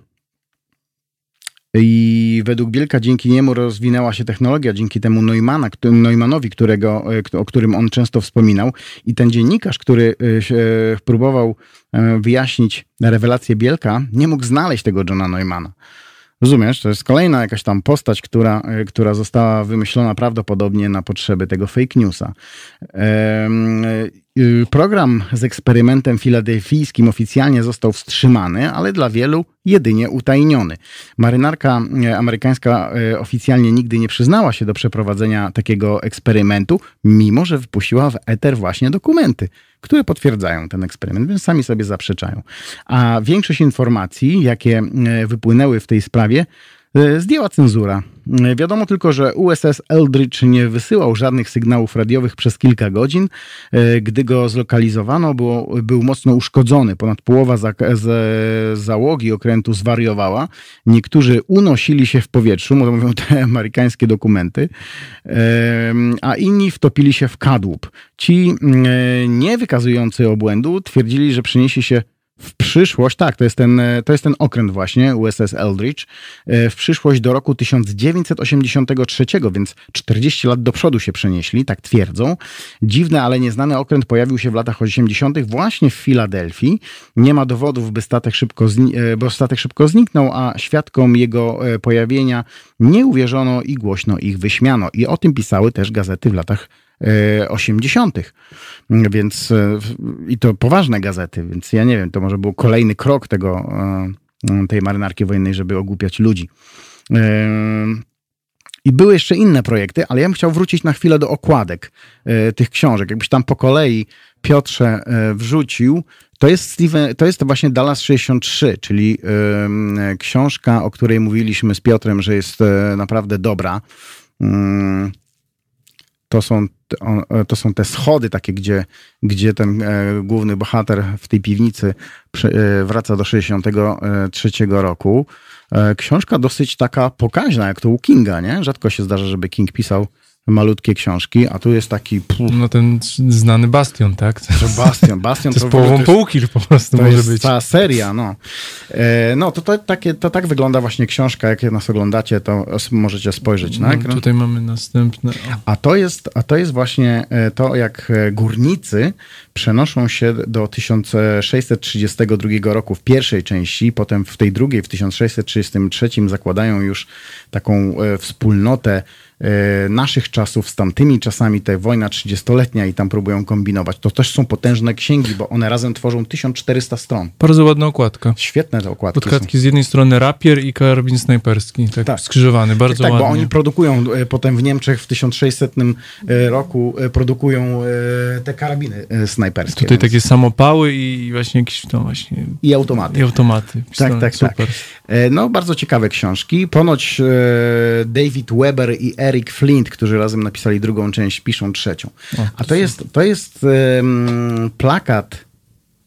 I według Bielka dzięki niemu rozwinęła się technologia, dzięki temu Neumana, Neumannowi, którego, e, o którym on często wspominał. I ten dziennikarz, który e, próbował wyjaśnić rewelację Bielka, nie mógł znaleźć tego Johna Neumana. Rozumiesz? To jest kolejna jakaś tam postać, która, e, która została wymyślona prawdopodobnie na potrzeby tego fake newsa. E, program z eksperymentem filadelfijskim oficjalnie został wstrzymany, ale dla wielu jedynie utajniony. Marynarka e, amerykańska oficjalnie nigdy nie przyznała się do przeprowadzenia takiego eksperymentu, mimo że wypuściła w eter właśnie dokumenty które potwierdzają ten eksperyment, więc sami sobie zaprzeczają. A większość informacji, jakie e, wypłynęły w tej sprawie, zdjęła cenzura. E, wiadomo tylko, że USS Eldridge nie wysyłał żadnych sygnałów radiowych przez kilka godzin. Gdy go zlokalizowano, było, był mocno uszkodzony. Ponad połowa za, z, załogi okrętu zwariowała. Niektórzy unosili się w powietrzu, mówią te amerykańskie dokumenty, a inni wtopili się w kadłub. Ci mm, e, nie wykazujący obłędu twierdzili, że przeniesie się w przyszłość, tak, to jest, ten, e, to jest ten okręt właśnie, USS Eldridge, e, w przyszłość do roku 1983, więc 40 lat do przodu się przenieśli, tak twierdzą. Dziwny, ale nieznany okręt pojawił się w latach 80. właśnie w Filadelfii. Nie ma dowodów, by statek szybko, bo statek szybko zniknął, a świadkom jego pojawienia nie uwierzono i głośno ich wyśmiano. I o tym pisały też gazety w latach 80. Więc e, i to poważne gazety, więc ja nie wiem, to może był kolejny krok tego, e, tej marynarki wojennej, żeby ogłupiać ludzi. E, I były jeszcze inne projekty, ale ja bym chciał wrócić na chwilę do okładek tych książek. Jakbyś tam po kolei Piotrze wrzucił, to jest, Steven, to jest właśnie Dallas 63, czyli książka, o której mówiliśmy z Piotrem, że jest naprawdę dobra. To są E, to są te schody takie, gdzie, gdzie ten e, główny bohater w tej piwnicy e, wraca do 63 roku. Książka dosyć taka pokaźna, jak to u Kinga, nie? Rzadko się zdarza, żeby King pisał malutkie książki, a tu jest taki... No ten znany Bastion, tak? To Bastion, Bastion to, to jest połową to półki po prostu to może jest być. ta seria, no. E, no, to, to, takie, to tak wygląda właśnie książka, jak nas oglądacie, to możecie spojrzeć na no, ekran. No, tutaj mamy następne. A to, jest, a to jest właśnie e, to, jak e, górnicy przenoszą się do 1632 roku w pierwszej części, potem w tej drugiej, w 1633 zakładają już taką wspólnotę E, naszych czasów z tamtymi czasami, te wojna 30-letnia i tam próbują kombinować. To też są potężne księgi, bo one razem tworzą 1400 stron. Bardzo ładna okładka. Świetne te okładki. Podkładki z jednej strony rapier i karabin snajperski, tak, tak. skrzyżowany, bardzo tak, ładnie. Tak, bo oni produkują e, potem w Niemczech w 1600 e, roku produkują te karabiny snajperskie. Tutaj więc. takie samopały i właśnie jakieś to właśnie... I automaty. I automaty. Tak, tak, tak. Super. tak. No, bardzo ciekawe książki. Ponoć David Weber i Eric Flint, którzy razem napisali drugą część, piszą trzecią. O, A to jest, to jest um, plakat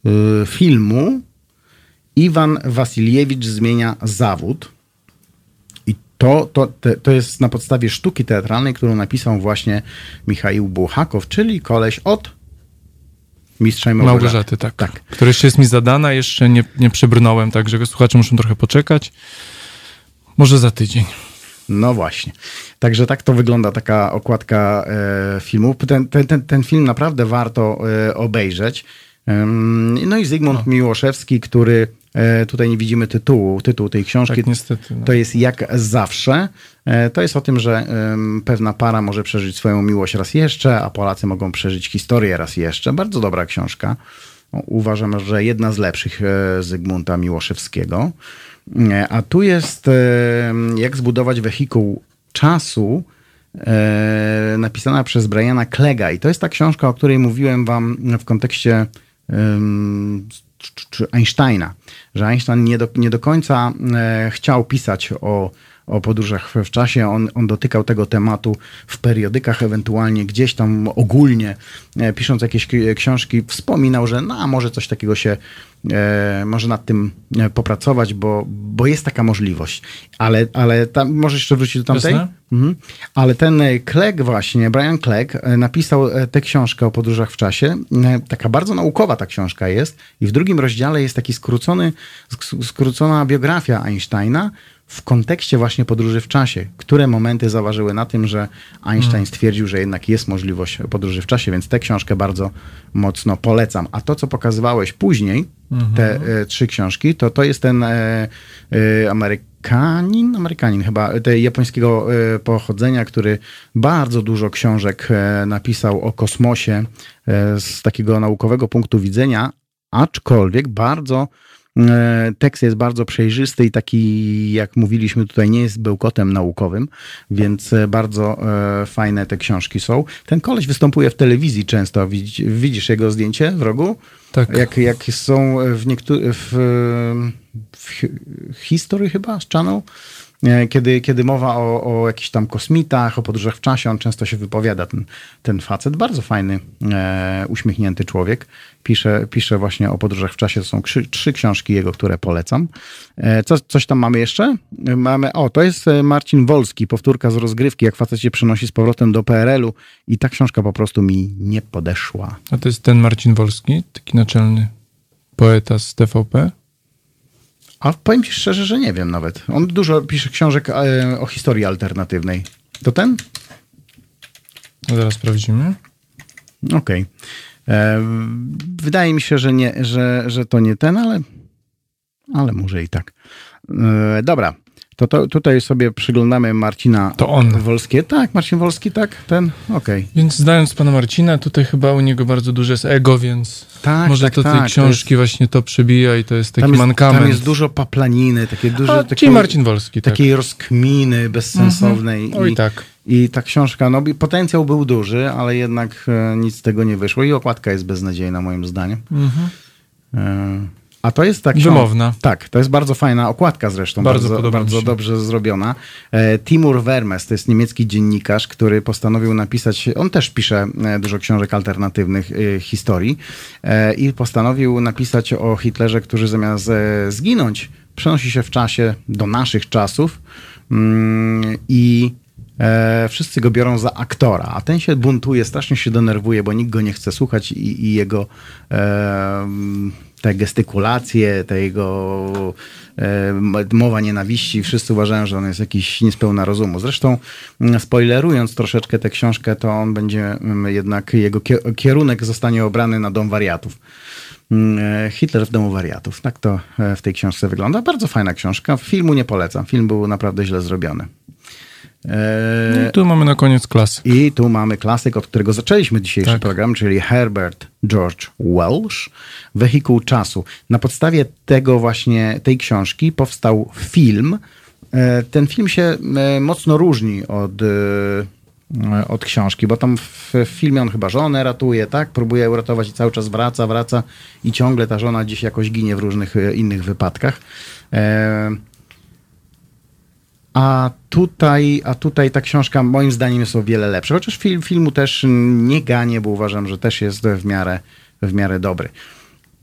y, filmu Iwan Wasiliewicz zmienia zawód. I to, to, to jest na podstawie sztuki teatralnej, którą napisał właśnie Michał Buchakow, czyli koleś od Mistrza i Małgorzaty. Małgorzaty, tak. tak. Która jeszcze jest mi zadana, jeszcze nie, nie przebrnąłem, także słuchacze muszą trochę poczekać. Może za tydzień. No właśnie. Także tak to wygląda taka okładka e, filmu. Ten, ten, ten, ten, film naprawdę warto e, obejrzeć. No i Zygmunt no. Miłoszewski, który e, tutaj nie widzimy tytułu, tytuł tej książki. Tak, niestety. No. To jest jak zawsze. E, to jest o tym, że pewna para może przeżyć swoją miłość raz jeszcze, a Polacy mogą przeżyć historię raz jeszcze. Bardzo dobra książka. Uważam, że jedna z lepszych e, Zygmunta Miłoszewskiego. A tu jest jak zbudować wehikuł czasu, napisana przez Briana Klega. I to jest ta książka, o której mówiłem wam w kontekście Einsteina, że Einstein nie do, nie do końca e, chciał pisać o o podróżach w czasie. On, on dotykał tego tematu w periodykach, ewentualnie gdzieś tam ogólnie, e, pisząc jakieś książki, wspominał, że no, może coś takiego się e, może nad tym e, popracować, bo, bo jest taka możliwość. Ale, ale tam, możesz jeszcze wrócić do tamtej? Mhm. Ale ten Clegg właśnie, Brian Clegg, napisał tę książkę o podróżach w czasie. Taka bardzo naukowa ta książka jest i w drugim rozdziale jest taki skrócony, skrócona biografia Einsteina, w kontekście właśnie podróży w czasie, które momenty zaważyły na tym, że Einstein hmm. stwierdził, że jednak jest możliwość podróży w czasie, więc tę książkę bardzo mocno polecam. A to, co pokazywałeś później, te e, trzy książki, to to jest ten e, e, Amerykanin, Amerykanin chyba, te japońskiego e, pochodzenia, który bardzo dużo książek e, napisał o kosmosie e, z takiego naukowego punktu widzenia, aczkolwiek bardzo tekst jest bardzo przejrzysty i taki, jak mówiliśmy tutaj, nie jest bełkotem naukowym, więc e, bardzo e, fajne te książki są. Ten koleś występuje w telewizji często. Widzisz jego zdjęcie w rogu? Tak. Jak, jak są w niektórych... W, w History chyba, z Channel, E, kiedy, kiedy mowa o, o jakichś tam kosmitach, o podróżach w czasie, on często się wypowiada, ten, ten facet. Bardzo fajny, e, uśmiechnięty człowiek. Pisze, pisze właśnie o podróżach w czasie. To są trzy, trzy książki jego, które polecam. E, co, coś tam mamy jeszcze? Mamy, o, to jest e, Marcin Wolski, powtórka z rozgrywki, jak facet się przenosi z powrotem do PRL-u i ta książka po prostu mi nie podeszła. A to jest ten Marcin Wolski, taki naczelny poeta z TVP? A powiem ci szczerze, że nie wiem nawet. On dużo pisze książek e, o historii alternatywnej. To ten? No zaraz sprawdzimy. Okej. Okay. E, wydaje mi się, że, nie, że, że to nie ten, ale, ale może i tak. E, dobra. To, to tutaj sobie przyglądamy Marcina to on. Wolskie. Tak, Marcin Wolski, tak, ten, okej. Okay. Więc znając pana Marcina, tutaj chyba u niego bardzo duże jest ego, więc tak, może tak, to tak, tej książki jest... właśnie to przebija i to jest taki tam jest, mankament. Tam jest dużo paplaniny, takie duże... A, czyli Marcin Wolski, tak. Takiej rozkminy bezsensownej. Mhm. Oj, I, tak. I ta książka, no potencjał był duży, ale jednak e, nic z tego nie wyszło i okładka jest beznadziejna moim zdaniem. Mhm. E a to jest tak. Wymowna. Tak, to jest bardzo fajna okładka zresztą, bardzo, bardzo, bardzo dobrze zrobiona. E, Timur Vermes to jest niemiecki dziennikarz, który postanowił napisać, on też pisze e, dużo książek alternatywnych e, historii i postanowił napisać o Hitlerze, który zamiast zginąć, przenosi się w czasie do naszych czasów mm, i E, wszyscy go biorą za aktora, a ten się buntuje, strasznie się denerwuje, bo nikt go nie chce słuchać i, i jego e, te gestykulacje, te jego e, mowa nienawiści, wszyscy uważają, że on jest jakiś niespełna rozumu. Zresztą spoilerując troszeczkę tę książkę, to on będzie jednak, jego kierunek zostanie obrany na dom wariatów. E, Hitler w domu wariatów. Tak to e, w tej książce wygląda. Bardzo fajna książka. Filmu nie polecam. Film był naprawdę źle zrobiony. No I tu mamy na koniec klasyk. I tu mamy klasyk, od którego zaczęliśmy dzisiejszy tak. program, czyli Herbert George Welsh, Wehikuł Czasu. Na podstawie tego właśnie, tej książki powstał film. E, ten film się e, mocno różni od, e, od książki, bo tam w filmie on chyba żonę ratuje, tak? Próbuje uratować i cały czas wraca, wraca i ciągle ta żona gdzieś jakoś ginie w różnych innych wypadkach. A tutaj, a tutaj ta książka moim zdaniem jest o wiele lepsza. Chociaż film, filmu też nie ganię, bo uważam, że też jest w miarę, w miarę dobry.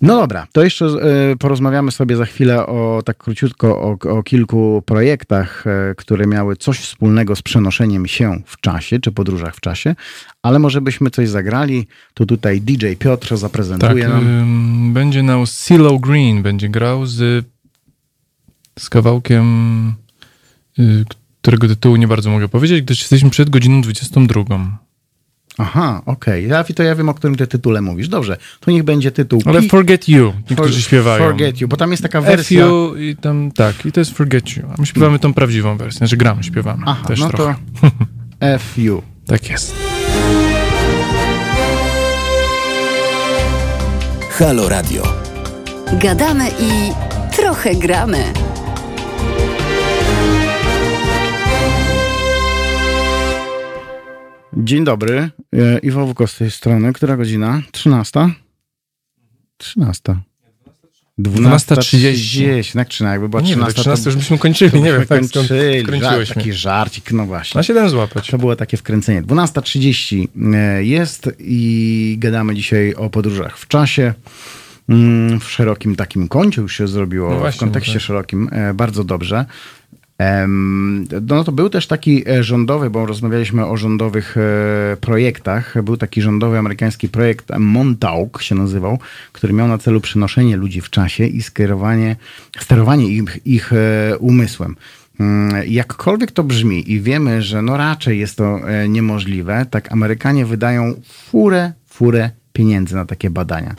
No dobra, to jeszcze e, porozmawiamy sobie za chwilę o tak króciutko o, o, kilku projektach, e, które miały coś wspólnego z przenoszeniem się w czasie, czy podróżach w czasie, ale może byśmy coś zagrali. To tutaj DJ Piotr zaprezentuje tak, nam. Będzie na CeeLo Green, będzie grał z, z kawałkiem, którego tytułu nie bardzo mogę powiedzieć, gdyż jesteśmy przed godziną 22. Aha, okej. Okay. To ja wiem, o którym ty tytule mówisz. Dobrze, to niech będzie tytuł. Ale Forget You, niektórzy For, śpiewają. Forget You, bo tam jest taka wersja... F i tam, tak, i to jest Forget You. A my śpiewamy tą prawdziwą wersję, znaczy gramy, śpiewamy Aha, też no trochę. to FU. tak jest. Halo Radio. Gadamy i trochę gramy. Dzień dobry. E, Iwo Wuko z tej strony. Która godzina? 13? 13. 12.30. Tak czy jakby była nie, 13, 13 to już byśmy kończyli, nie wiem, tak kończyli, żart, taki żarcik, no właśnie. Na 7 złapać. To było takie wkręcenie. 12.30 e, jest i gadamy dzisiaj o podróżach w czasie mm, w szerokim takim kącie już się zrobiło, no właśnie, w kontekście tak. szerokim, e, bardzo dobrze. No to był też taki e, rządowy, bo rozmawialiśmy o rządowych e, projektach. Był taki rządowy amerykański projekt Montauk się nazywał, który miał na celu przenoszenie ludzi w czasie i skierowanie, sterowanie ich, ich e, umysłem. Mm, jakkolwiek to brzmi i wiemy, że no raczej jest to niemożliwe, tak Amerykanie wydają furę, furę pieniędzy na takie badania.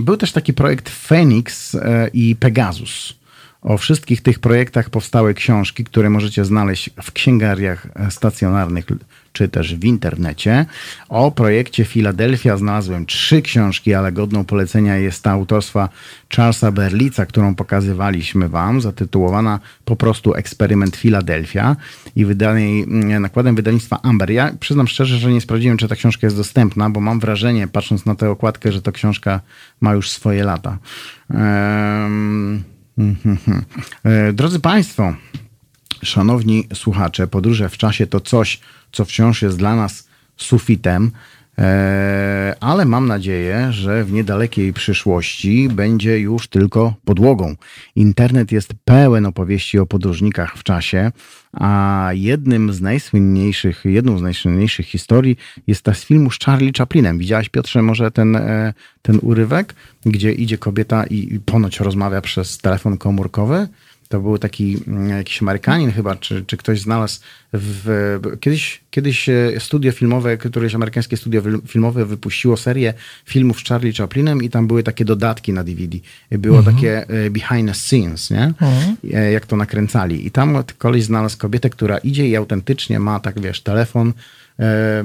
Był też taki projekt Phoenix i Pegasus. O wszystkich tych projektach powstały książki, które możecie znaleźć w księgariach stacjonarnych czy też w internecie. O projekcie Filadelfia znalazłem trzy książki, ale godną polecenia jest ta autorstwa Charlesa Berlica, którą pokazywaliśmy Wam, zatytułowana po prostu Eksperyment Filadelfia i wydanej mm, nakładem wydawnictwa Amber. Ja przyznam szczerze, że nie sprawdziłem, czy ta książka jest dostępna, bo mam wrażenie, patrząc na tę okładkę, że ta książka ma już swoje lata. Um, drodzy Państwo, szanowni słuchacze, podróże w czasie to coś, co wciąż jest dla nas sufitem, e, ale mam nadzieję, że w niedalekiej przyszłości będzie już tylko podłogą. Internet jest pełen opowieści o podróżnikach w czasie, a jednym z najsłynniejszych, jedną z najsłynniejszych historii jest ta z filmu z Charlie Chaplinem. Widziałaś, Piotrze, może ten, e, ten urywek, gdzie idzie kobieta i ponoć rozmawia przez telefon komórkowy? To był taki mm, jakiś Amerykanin chyba, czy, czy ktoś znalazł w, kiedyś, kiedyś e, studio filmowe, któreś amerykańskie studio filmowe wypuściło serię filmów z Charlie Chaplinem i tam były takie dodatki na DVD. Było mhm. takie e, behind the scenes, nie? Mhm. E, jak to nakręcali. I tam koleś znalazł kobietę, która idzie i autentycznie ma tak, wiesz, telefon,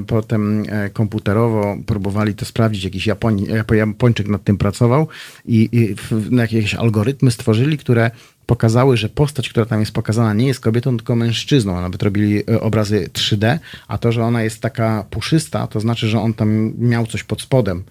Potem komputerowo próbowali to sprawdzić, jakiś Japoń, Japończyk nad tym pracował i, i jakieś algorytmy stworzyli, które pokazały, że postać, która tam jest pokazana, nie jest kobietą, tylko mężczyzną. Nawet robili e, obrazy 3D, a to, że ona jest taka puszysta, to znaczy, że on tam miał coś pod spodem,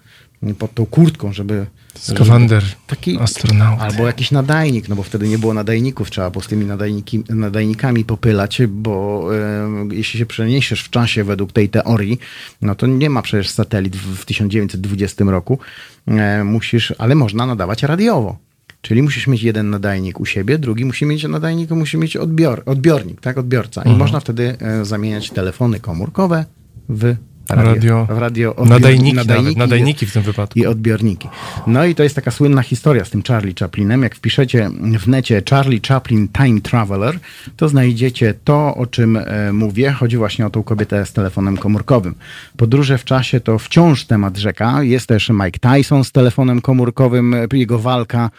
pod tą kurtką, żeby. Skawander, taki astronaut. Albo jakiś nadajnik, no bo wtedy nie było nadajników, trzeba było z tymi nadajniki, nadajnikami popylać, bo e, jeśli się przeniesiesz w czasie według tej teorii, no to nie ma przecież satelit w, w 1920 roku. E, musisz, ale można nadawać radiowo. Czyli musisz mieć jeden nadajnik u siebie, drugi musi mieć nadajnik, musi mieć odbior, odbiornik, tak, odbiorca. I mhm. można wtedy e, zamieniać telefony komórkowe w radio, radio, odbior, nadajniki, nadajniki, nadajniki w tym wypadku. I odbiorniki. No i to jest taka słynna historia z tym Charlie Chaplinem. Jak wpiszecie w necie Charlie Chaplin Time Traveler, to znajdziecie to, o czym e, mówię. Chodzi właśnie o tą kobietę z telefonem komórkowym. Podróże w czasie to wciąż temat rzeka. Jest też Mike Tyson z telefonem komórkowym, jego walka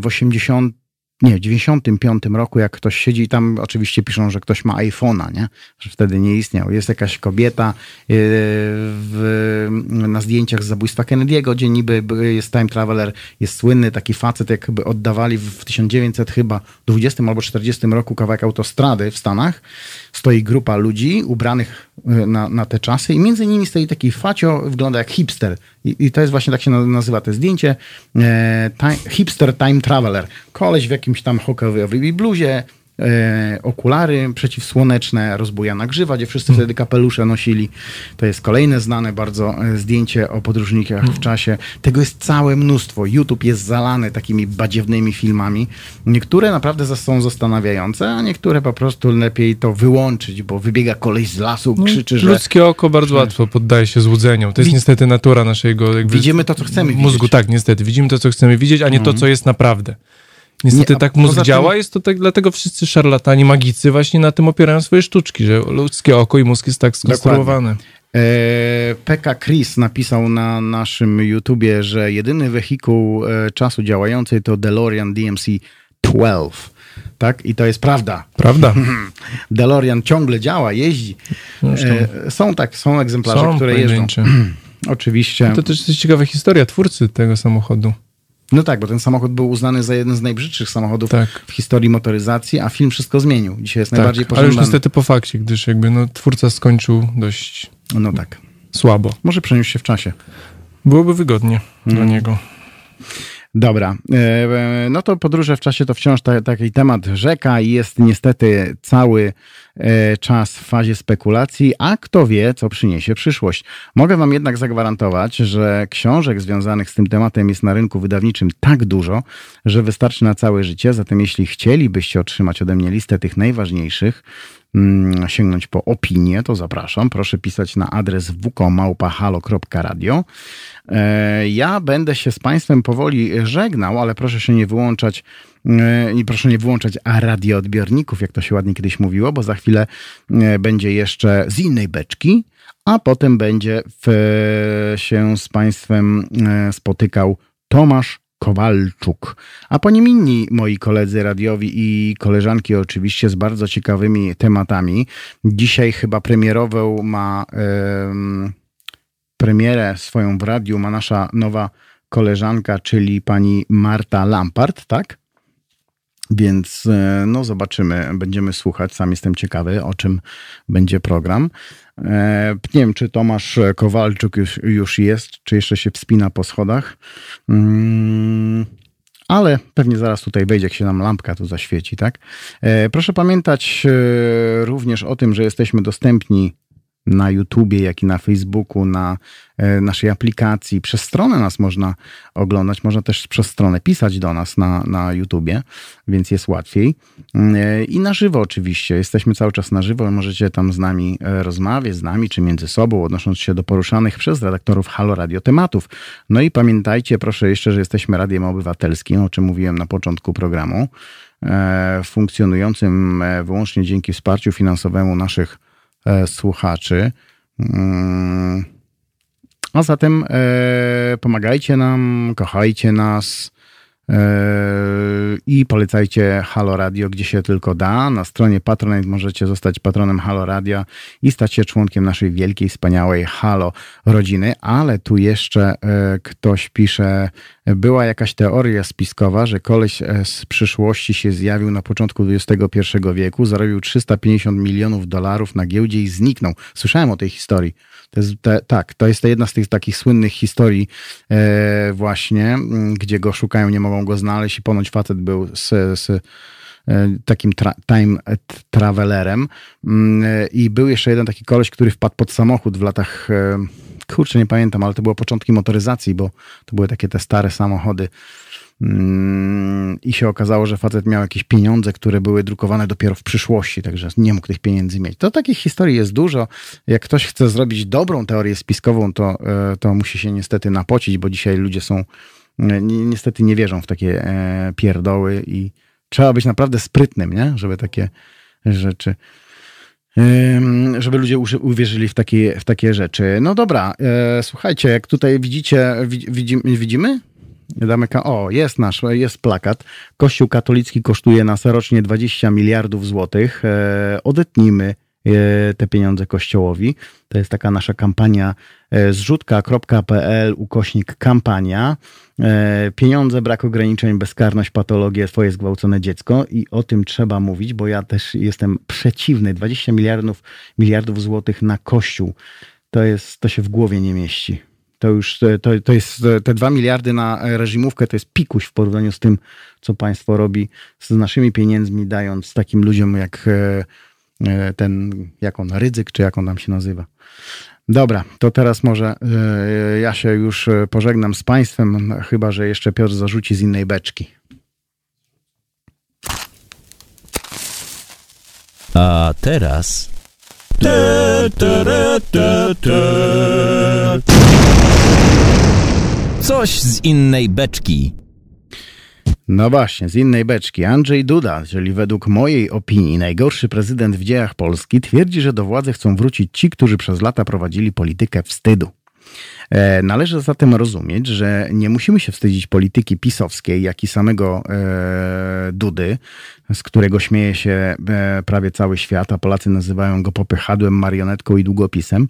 w 80 nie, w 95 roku, jak ktoś siedzi i tam oczywiście piszą, że ktoś ma iPhone'a, nie? Że wtedy nie istniał. Jest jakaś kobieta yy, w, na zdjęciach z zabójstwa Kennedy'ego, gdzie niby jest time traveler, jest słynny taki facet, jakby oddawali w 1900 chyba 20 albo 40 roku kawałek autostrady w Stanach. Stoi grupa ludzi ubranych yy, na, na te czasy i między nimi stoi taki facio, wygląda jak hipster. I, i to jest właśnie tak się nazywa to zdjęcie. E, time, hipster time traveler. Koleś w jakimś tam hokejowy bluzie, e, okulary przeciwsłoneczne, rozbujana grzywa, gdzie wszyscy wtedy kapelusze nosili. To jest kolejne znane bardzo e, zdjęcie o podróżnikach w czasie. Tego jest całe mnóstwo. YouTube jest zalany takimi badziewnymi filmami. Niektóre naprawdę są zastanawiające, a niektóre po prostu lepiej to wyłączyć, bo wybiega koleś z lasu, No, krzyczy, że... Ludzkie oko bardzo łatwo poddaje się złudzeniom. To jest niestety natura naszego Widzimy to, co chcemy mózgu. widzieć. Tak, niestety. Widzimy to, co chcemy widzieć, a nie to, co jest naprawdę. Niestety Nie, tak mózg poza tym- działa, jest to tak, dlatego wszyscy szarlatani, magicy właśnie na tym opierają swoje sztuczki, że ludzkie oko i mózg jest tak skonstruowane. E, PK Chris napisał na naszym YouTubie, że jedyny wehikuł e, czasu działający to DeLorean DMC-12. Tak? I to jest prawda. Prawda? DeLorean ciągle działa, jeździ. Zresztą E, są tak, są egzemplarze, są które jeżdżą. pojedyncze. Oczywiście. To też jest ciekawa historia twórcy tego samochodu. No tak, bo ten samochód był uznany za jeden z najbrzydszych samochodów Tak. w historii motoryzacji, a film wszystko zmienił. Dzisiaj jest najbardziej Tak, ale już pożądany. niestety po fakcie, gdyż jakby no, twórca skończył dość No tak. słabo. Może przeniósł się w czasie. Byłoby wygodnie Mm. dla niego. Dobra, e, no to podróże w czasie to wciąż ta, taki temat rzeka i jest niestety cały e, czas w fazie spekulacji, a kto wie, co przyniesie przyszłość. Mogę wam jednak zagwarantować, że książek związanych z tym tematem jest na rynku wydawniczym tak dużo, że wystarczy na całe życie, zatem jeśli chcielibyście otrzymać ode mnie listę tych najważniejszych, sięgnąć po opinię, to zapraszam. Proszę pisać na adres wkomałpahalo.radio. E, Ja będę się z Państwem powoli żegnał, ale proszę się nie wyłączać e, i proszę nie wyłączać radioodbiorników, jak to się ładnie kiedyś mówiło, bo za chwilę e, będzie jeszcze z innej beczki, a potem będzie w, się z Państwem spotykał Tomasz Kowalczuk, a po nim inni moi koledzy radiowi i koleżanki oczywiście z bardzo ciekawymi tematami. Dzisiaj chyba premierową ma em, premierę swoją w radiu ma nasza nowa koleżanka, czyli pani Marta Lampart, tak? Więc e, no zobaczymy, będziemy słuchać. Sam jestem ciekawy, o czym będzie program. E, Nie wiem, czy Tomasz Kowalczuk już, już jest, czy jeszcze się wspina po schodach. Mm, ale pewnie zaraz tutaj wejdzie, jak się nam lampka tu zaświeci, tak? E, Proszę pamiętać e, również o tym, że jesteśmy dostępni na YouTubie, jak i na Facebooku, na e, naszej aplikacji. Przez stronę nas można oglądać, można też przez stronę pisać do nas na, na YouTubie, więc jest łatwiej. E, I na żywo oczywiście, jesteśmy cały czas na żywo, możecie tam z nami e, rozmawiać, z nami czy między sobą, odnosząc się do poruszanych przez redaktorów Halo Radio tematów. No i pamiętajcie proszę jeszcze, że jesteśmy radiem obywatelskim, o czym mówiłem na początku programu, funkcjonującym wyłącznie dzięki wsparciu finansowemu naszych słuchaczy. Mm. A zatem e, pomagajcie nam, kochajcie nas e, i polecajcie Halo Radio, gdzie się tylko da. Na stronie Patronite możecie zostać patronem Halo Radio i stać się członkiem naszej wielkiej, wspaniałej Halo rodziny. Ale tu jeszcze e, ktoś pisze, była jakaś teoria spiskowa, że koleś e, z przyszłości się zjawił na początku XXI wieku, zarobił 350 milionów dolarów na giełdzie i zniknął. Słyszałem o tej historii. To jest, te, tak, to jest jedna z tych takich słynnych historii e, właśnie, gdzie go szukają, nie mogą go znaleźć i ponoć facet był z, z e, takim tra, time travelerem Mm, e, i był jeszcze jeden taki koleś, który wpadł pod samochód w latach, e, kurczę nie pamiętam, ale to były początki motoryzacji, bo to były takie te stare samochody Mm, i się okazało, że facet miał jakieś pieniądze, które były drukowane dopiero w przyszłości, także nie mógł tych pieniędzy mieć. To takich historii jest dużo. Jak ktoś chce zrobić dobrą teorię spiskową, to, to musi się niestety napocić, bo dzisiaj ludzie są, niestety nie wierzą w takie e, pierdoły i trzeba być naprawdę sprytnym, nie? żeby takie rzeczy żeby ludzie uwierzyli w takie, w takie rzeczy. No dobra, e, słuchajcie, jak tutaj widzicie, widzi, widzimy, widzimy? Damy ka- o, jest nasz, jest plakat. Kościół katolicki kosztuje nas rocznie 20 miliardów złotych. E, odetnijmy te pieniądze kościołowi. To jest taka nasza kampania zrzutka.pl ukośnik kampania. E, Pieniądze, brak ograniczeń, bezkarność, patologia, twoje zgwałcone dziecko i o tym trzeba mówić, bo ja też jestem przeciwny. 20 miliardów, miliardów złotych na kościół. To jest, to się w głowie nie mieści. To już to, to jest te dwa miliardy na reżimówkę to jest pikuś w porównaniu z tym, co państwo robi z naszymi pieniędzmi, dając takim ludziom jak ten, jak on, Rydzyk, czy jak on tam się nazywa. Dobra, to teraz może ja się już pożegnam z Państwem, chyba że jeszcze Piotr zarzuci z innej beczki. A teraz. Coś z innej beczki. No właśnie, z innej beczki. Andrzej Duda, czyli według mojej opinii najgorszy prezydent w dziejach Polski, twierdzi, że do władzy chcą wrócić ci, którzy przez lata prowadzili politykę wstydu. E, należy zatem rozumieć, że nie musimy się wstydzić polityki pisowskiej, jak i samego e, Dudy, z którego śmieje się e, prawie cały świat, a Polacy nazywają go popychadłem, marionetką i długopisem.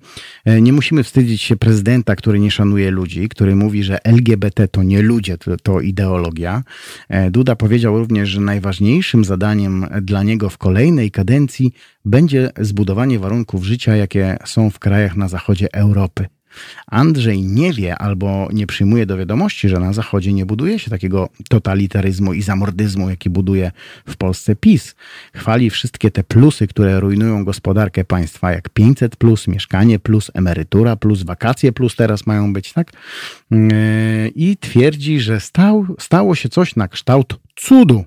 Nie musimy wstydzić się prezydenta, który nie szanuje ludzi, który mówi, że LGBT to nie ludzie, to, to ideologia. Duda powiedział również, że najważniejszym zadaniem dla niego w kolejnej kadencji będzie zbudowanie warunków życia, jakie są w krajach na zachodzie Europy. Andrzej nie wie albo nie przyjmuje do wiadomości, że na Zachodzie nie buduje się takiego totalitaryzmu i zamordyzmu, jaki buduje w Polsce PiS. Chwali wszystkie te plusy, które rujnują gospodarkę państwa, jak 500 plus, mieszkanie plus, emerytura plus, wakacje plus teraz mają być, tak? Yy, I twierdzi, że stał, stało się coś na kształt cudu.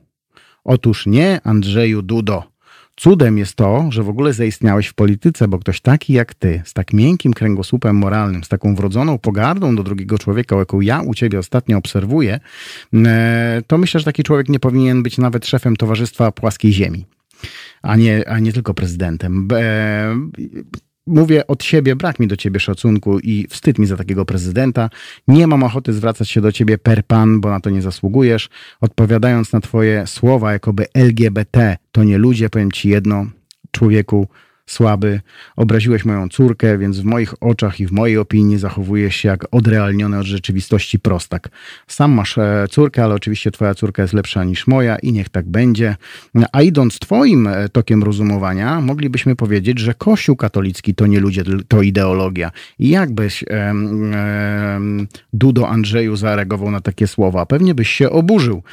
Otóż nie, Andrzeju Dudo. Cudem jest to, że w ogóle zaistniałeś w polityce, bo ktoś taki jak ty, z tak miękkim kręgosłupem moralnym, z taką wrodzoną pogardą do drugiego człowieka, jaką ja u ciebie ostatnio obserwuję, e, to myślę, że taki człowiek nie powinien być nawet szefem Towarzystwa Płaskiej Ziemi a nie, a nie tylko prezydentem mówię od siebie, brak mi do ciebie szacunku i wstyd mi za takiego prezydenta. Nie mam ochoty zwracać się do ciebie per pan, bo na to nie zasługujesz. Odpowiadając na twoje słowa, jakoby LGBT to nie ludzie, powiem ci jedno, człowieku, słaby, obraziłeś moją córkę, więc w moich oczach i w mojej opinii zachowujesz się jak odrealniony od rzeczywistości prostak. Sam masz e, córkę, ale oczywiście twoja córka jest lepsza niż moja i niech tak będzie. A idąc twoim e, tokiem rozumowania, moglibyśmy powiedzieć, że Kościół katolicki to nie ludzie, to ideologia. I jakbyś e, e, Dudo Andrzeju zareagował na takie słowa? Pewnie byś się oburzył.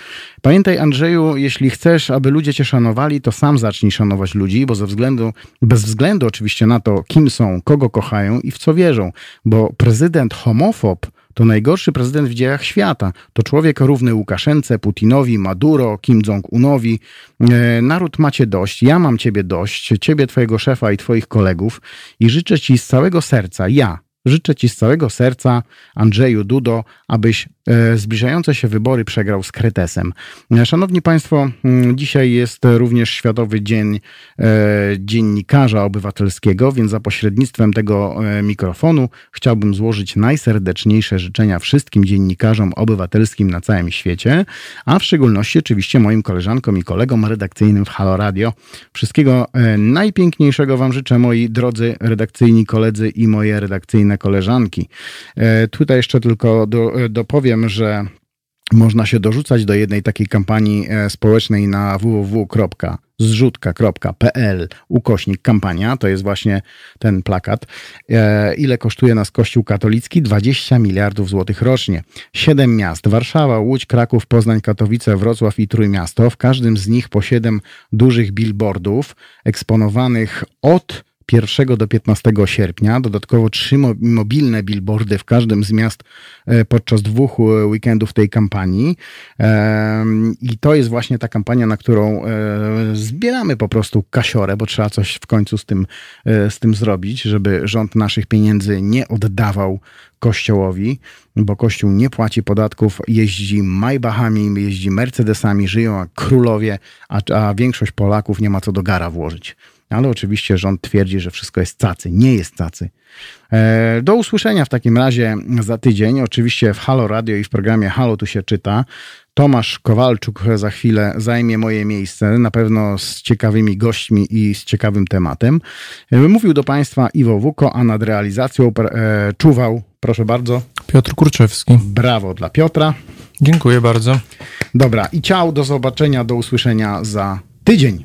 Pamiętaj Andrzeju, jeśli chcesz, aby ludzie cię szanowali, to sam zacznij szanować ludzi, bo ze względu, bez względu oczywiście na to, kim są, kogo kochają i w co wierzą, bo prezydent homofob to najgorszy prezydent w dziejach świata. To człowiek równy Łukaszence, Putinowi, Maduro, Kim Jong-unowi. E, naród macie dość, ja mam ciebie dość, ciebie, twojego szefa i twoich kolegów i życzę ci z całego serca, ja, Życzę Ci z całego serca, Andrzeju Dudo, abyś zbliżające się wybory przegrał z Kretesem. E, szanowni Państwo, dzisiaj jest również Światowy Dzień e, Dziennikarza Obywatelskiego, więc za pośrednictwem tego mikrofonu chciałbym złożyć najserdeczniejsze życzenia wszystkim dziennikarzom obywatelskim na całym świecie, a w szczególności oczywiście moim koleżankom i kolegom redakcyjnym w Halo Radio. Wszystkiego najpiękniejszego Wam życzę, moi drodzy redakcyjni koledzy i moje redakcyjne koleżanki. E, tutaj jeszcze tylko do, dopowiem, że można się dorzucać do jednej takiej kampanii e, społecznej na www.zrzutka.pl ukośnik kampania, to jest właśnie ten plakat. E, ile kosztuje nas Kościół katolicki? 20 miliardów złotych rocznie. Siedem miast, Warszawa, Łódź, Kraków, Poznań, Katowice, Wrocław i Trójmiasto. W każdym z nich po siedem dużych billboardów eksponowanych od 1 do 15 sierpnia. Dodatkowo trzy mobilne billboardy w każdym z miast e, podczas dwóch e, weekendów tej kampanii. I to jest właśnie ta kampania, na którą e, zbieramy po prostu kasiorę, bo trzeba coś w końcu z tym, z tym zrobić, żeby rząd naszych pieniędzy nie oddawał Kościołowi, bo Kościół nie płaci podatków, jeździ Maybachami, jeździ Mercedesami, żyją królowie, a, a większość Polaków nie ma co do gara włożyć ale oczywiście rząd twierdzi, że wszystko jest cacy. Nie jest cacy. E, do usłyszenia w takim razie za tydzień. Oczywiście w Halo Radio i w programie Halo tu się czyta. Tomasz Kowalczuk za chwilę zajmie moje miejsce, na pewno z ciekawymi gośćmi i z ciekawym tematem. E, mówił do Państwa Iwo Wuko, a nad realizacją e, czuwał, proszę bardzo, Piotr Kurczewski. Brawo dla Piotra. Dziękuję bardzo. Dobra, i ciao, do zobaczenia, do usłyszenia za tydzień.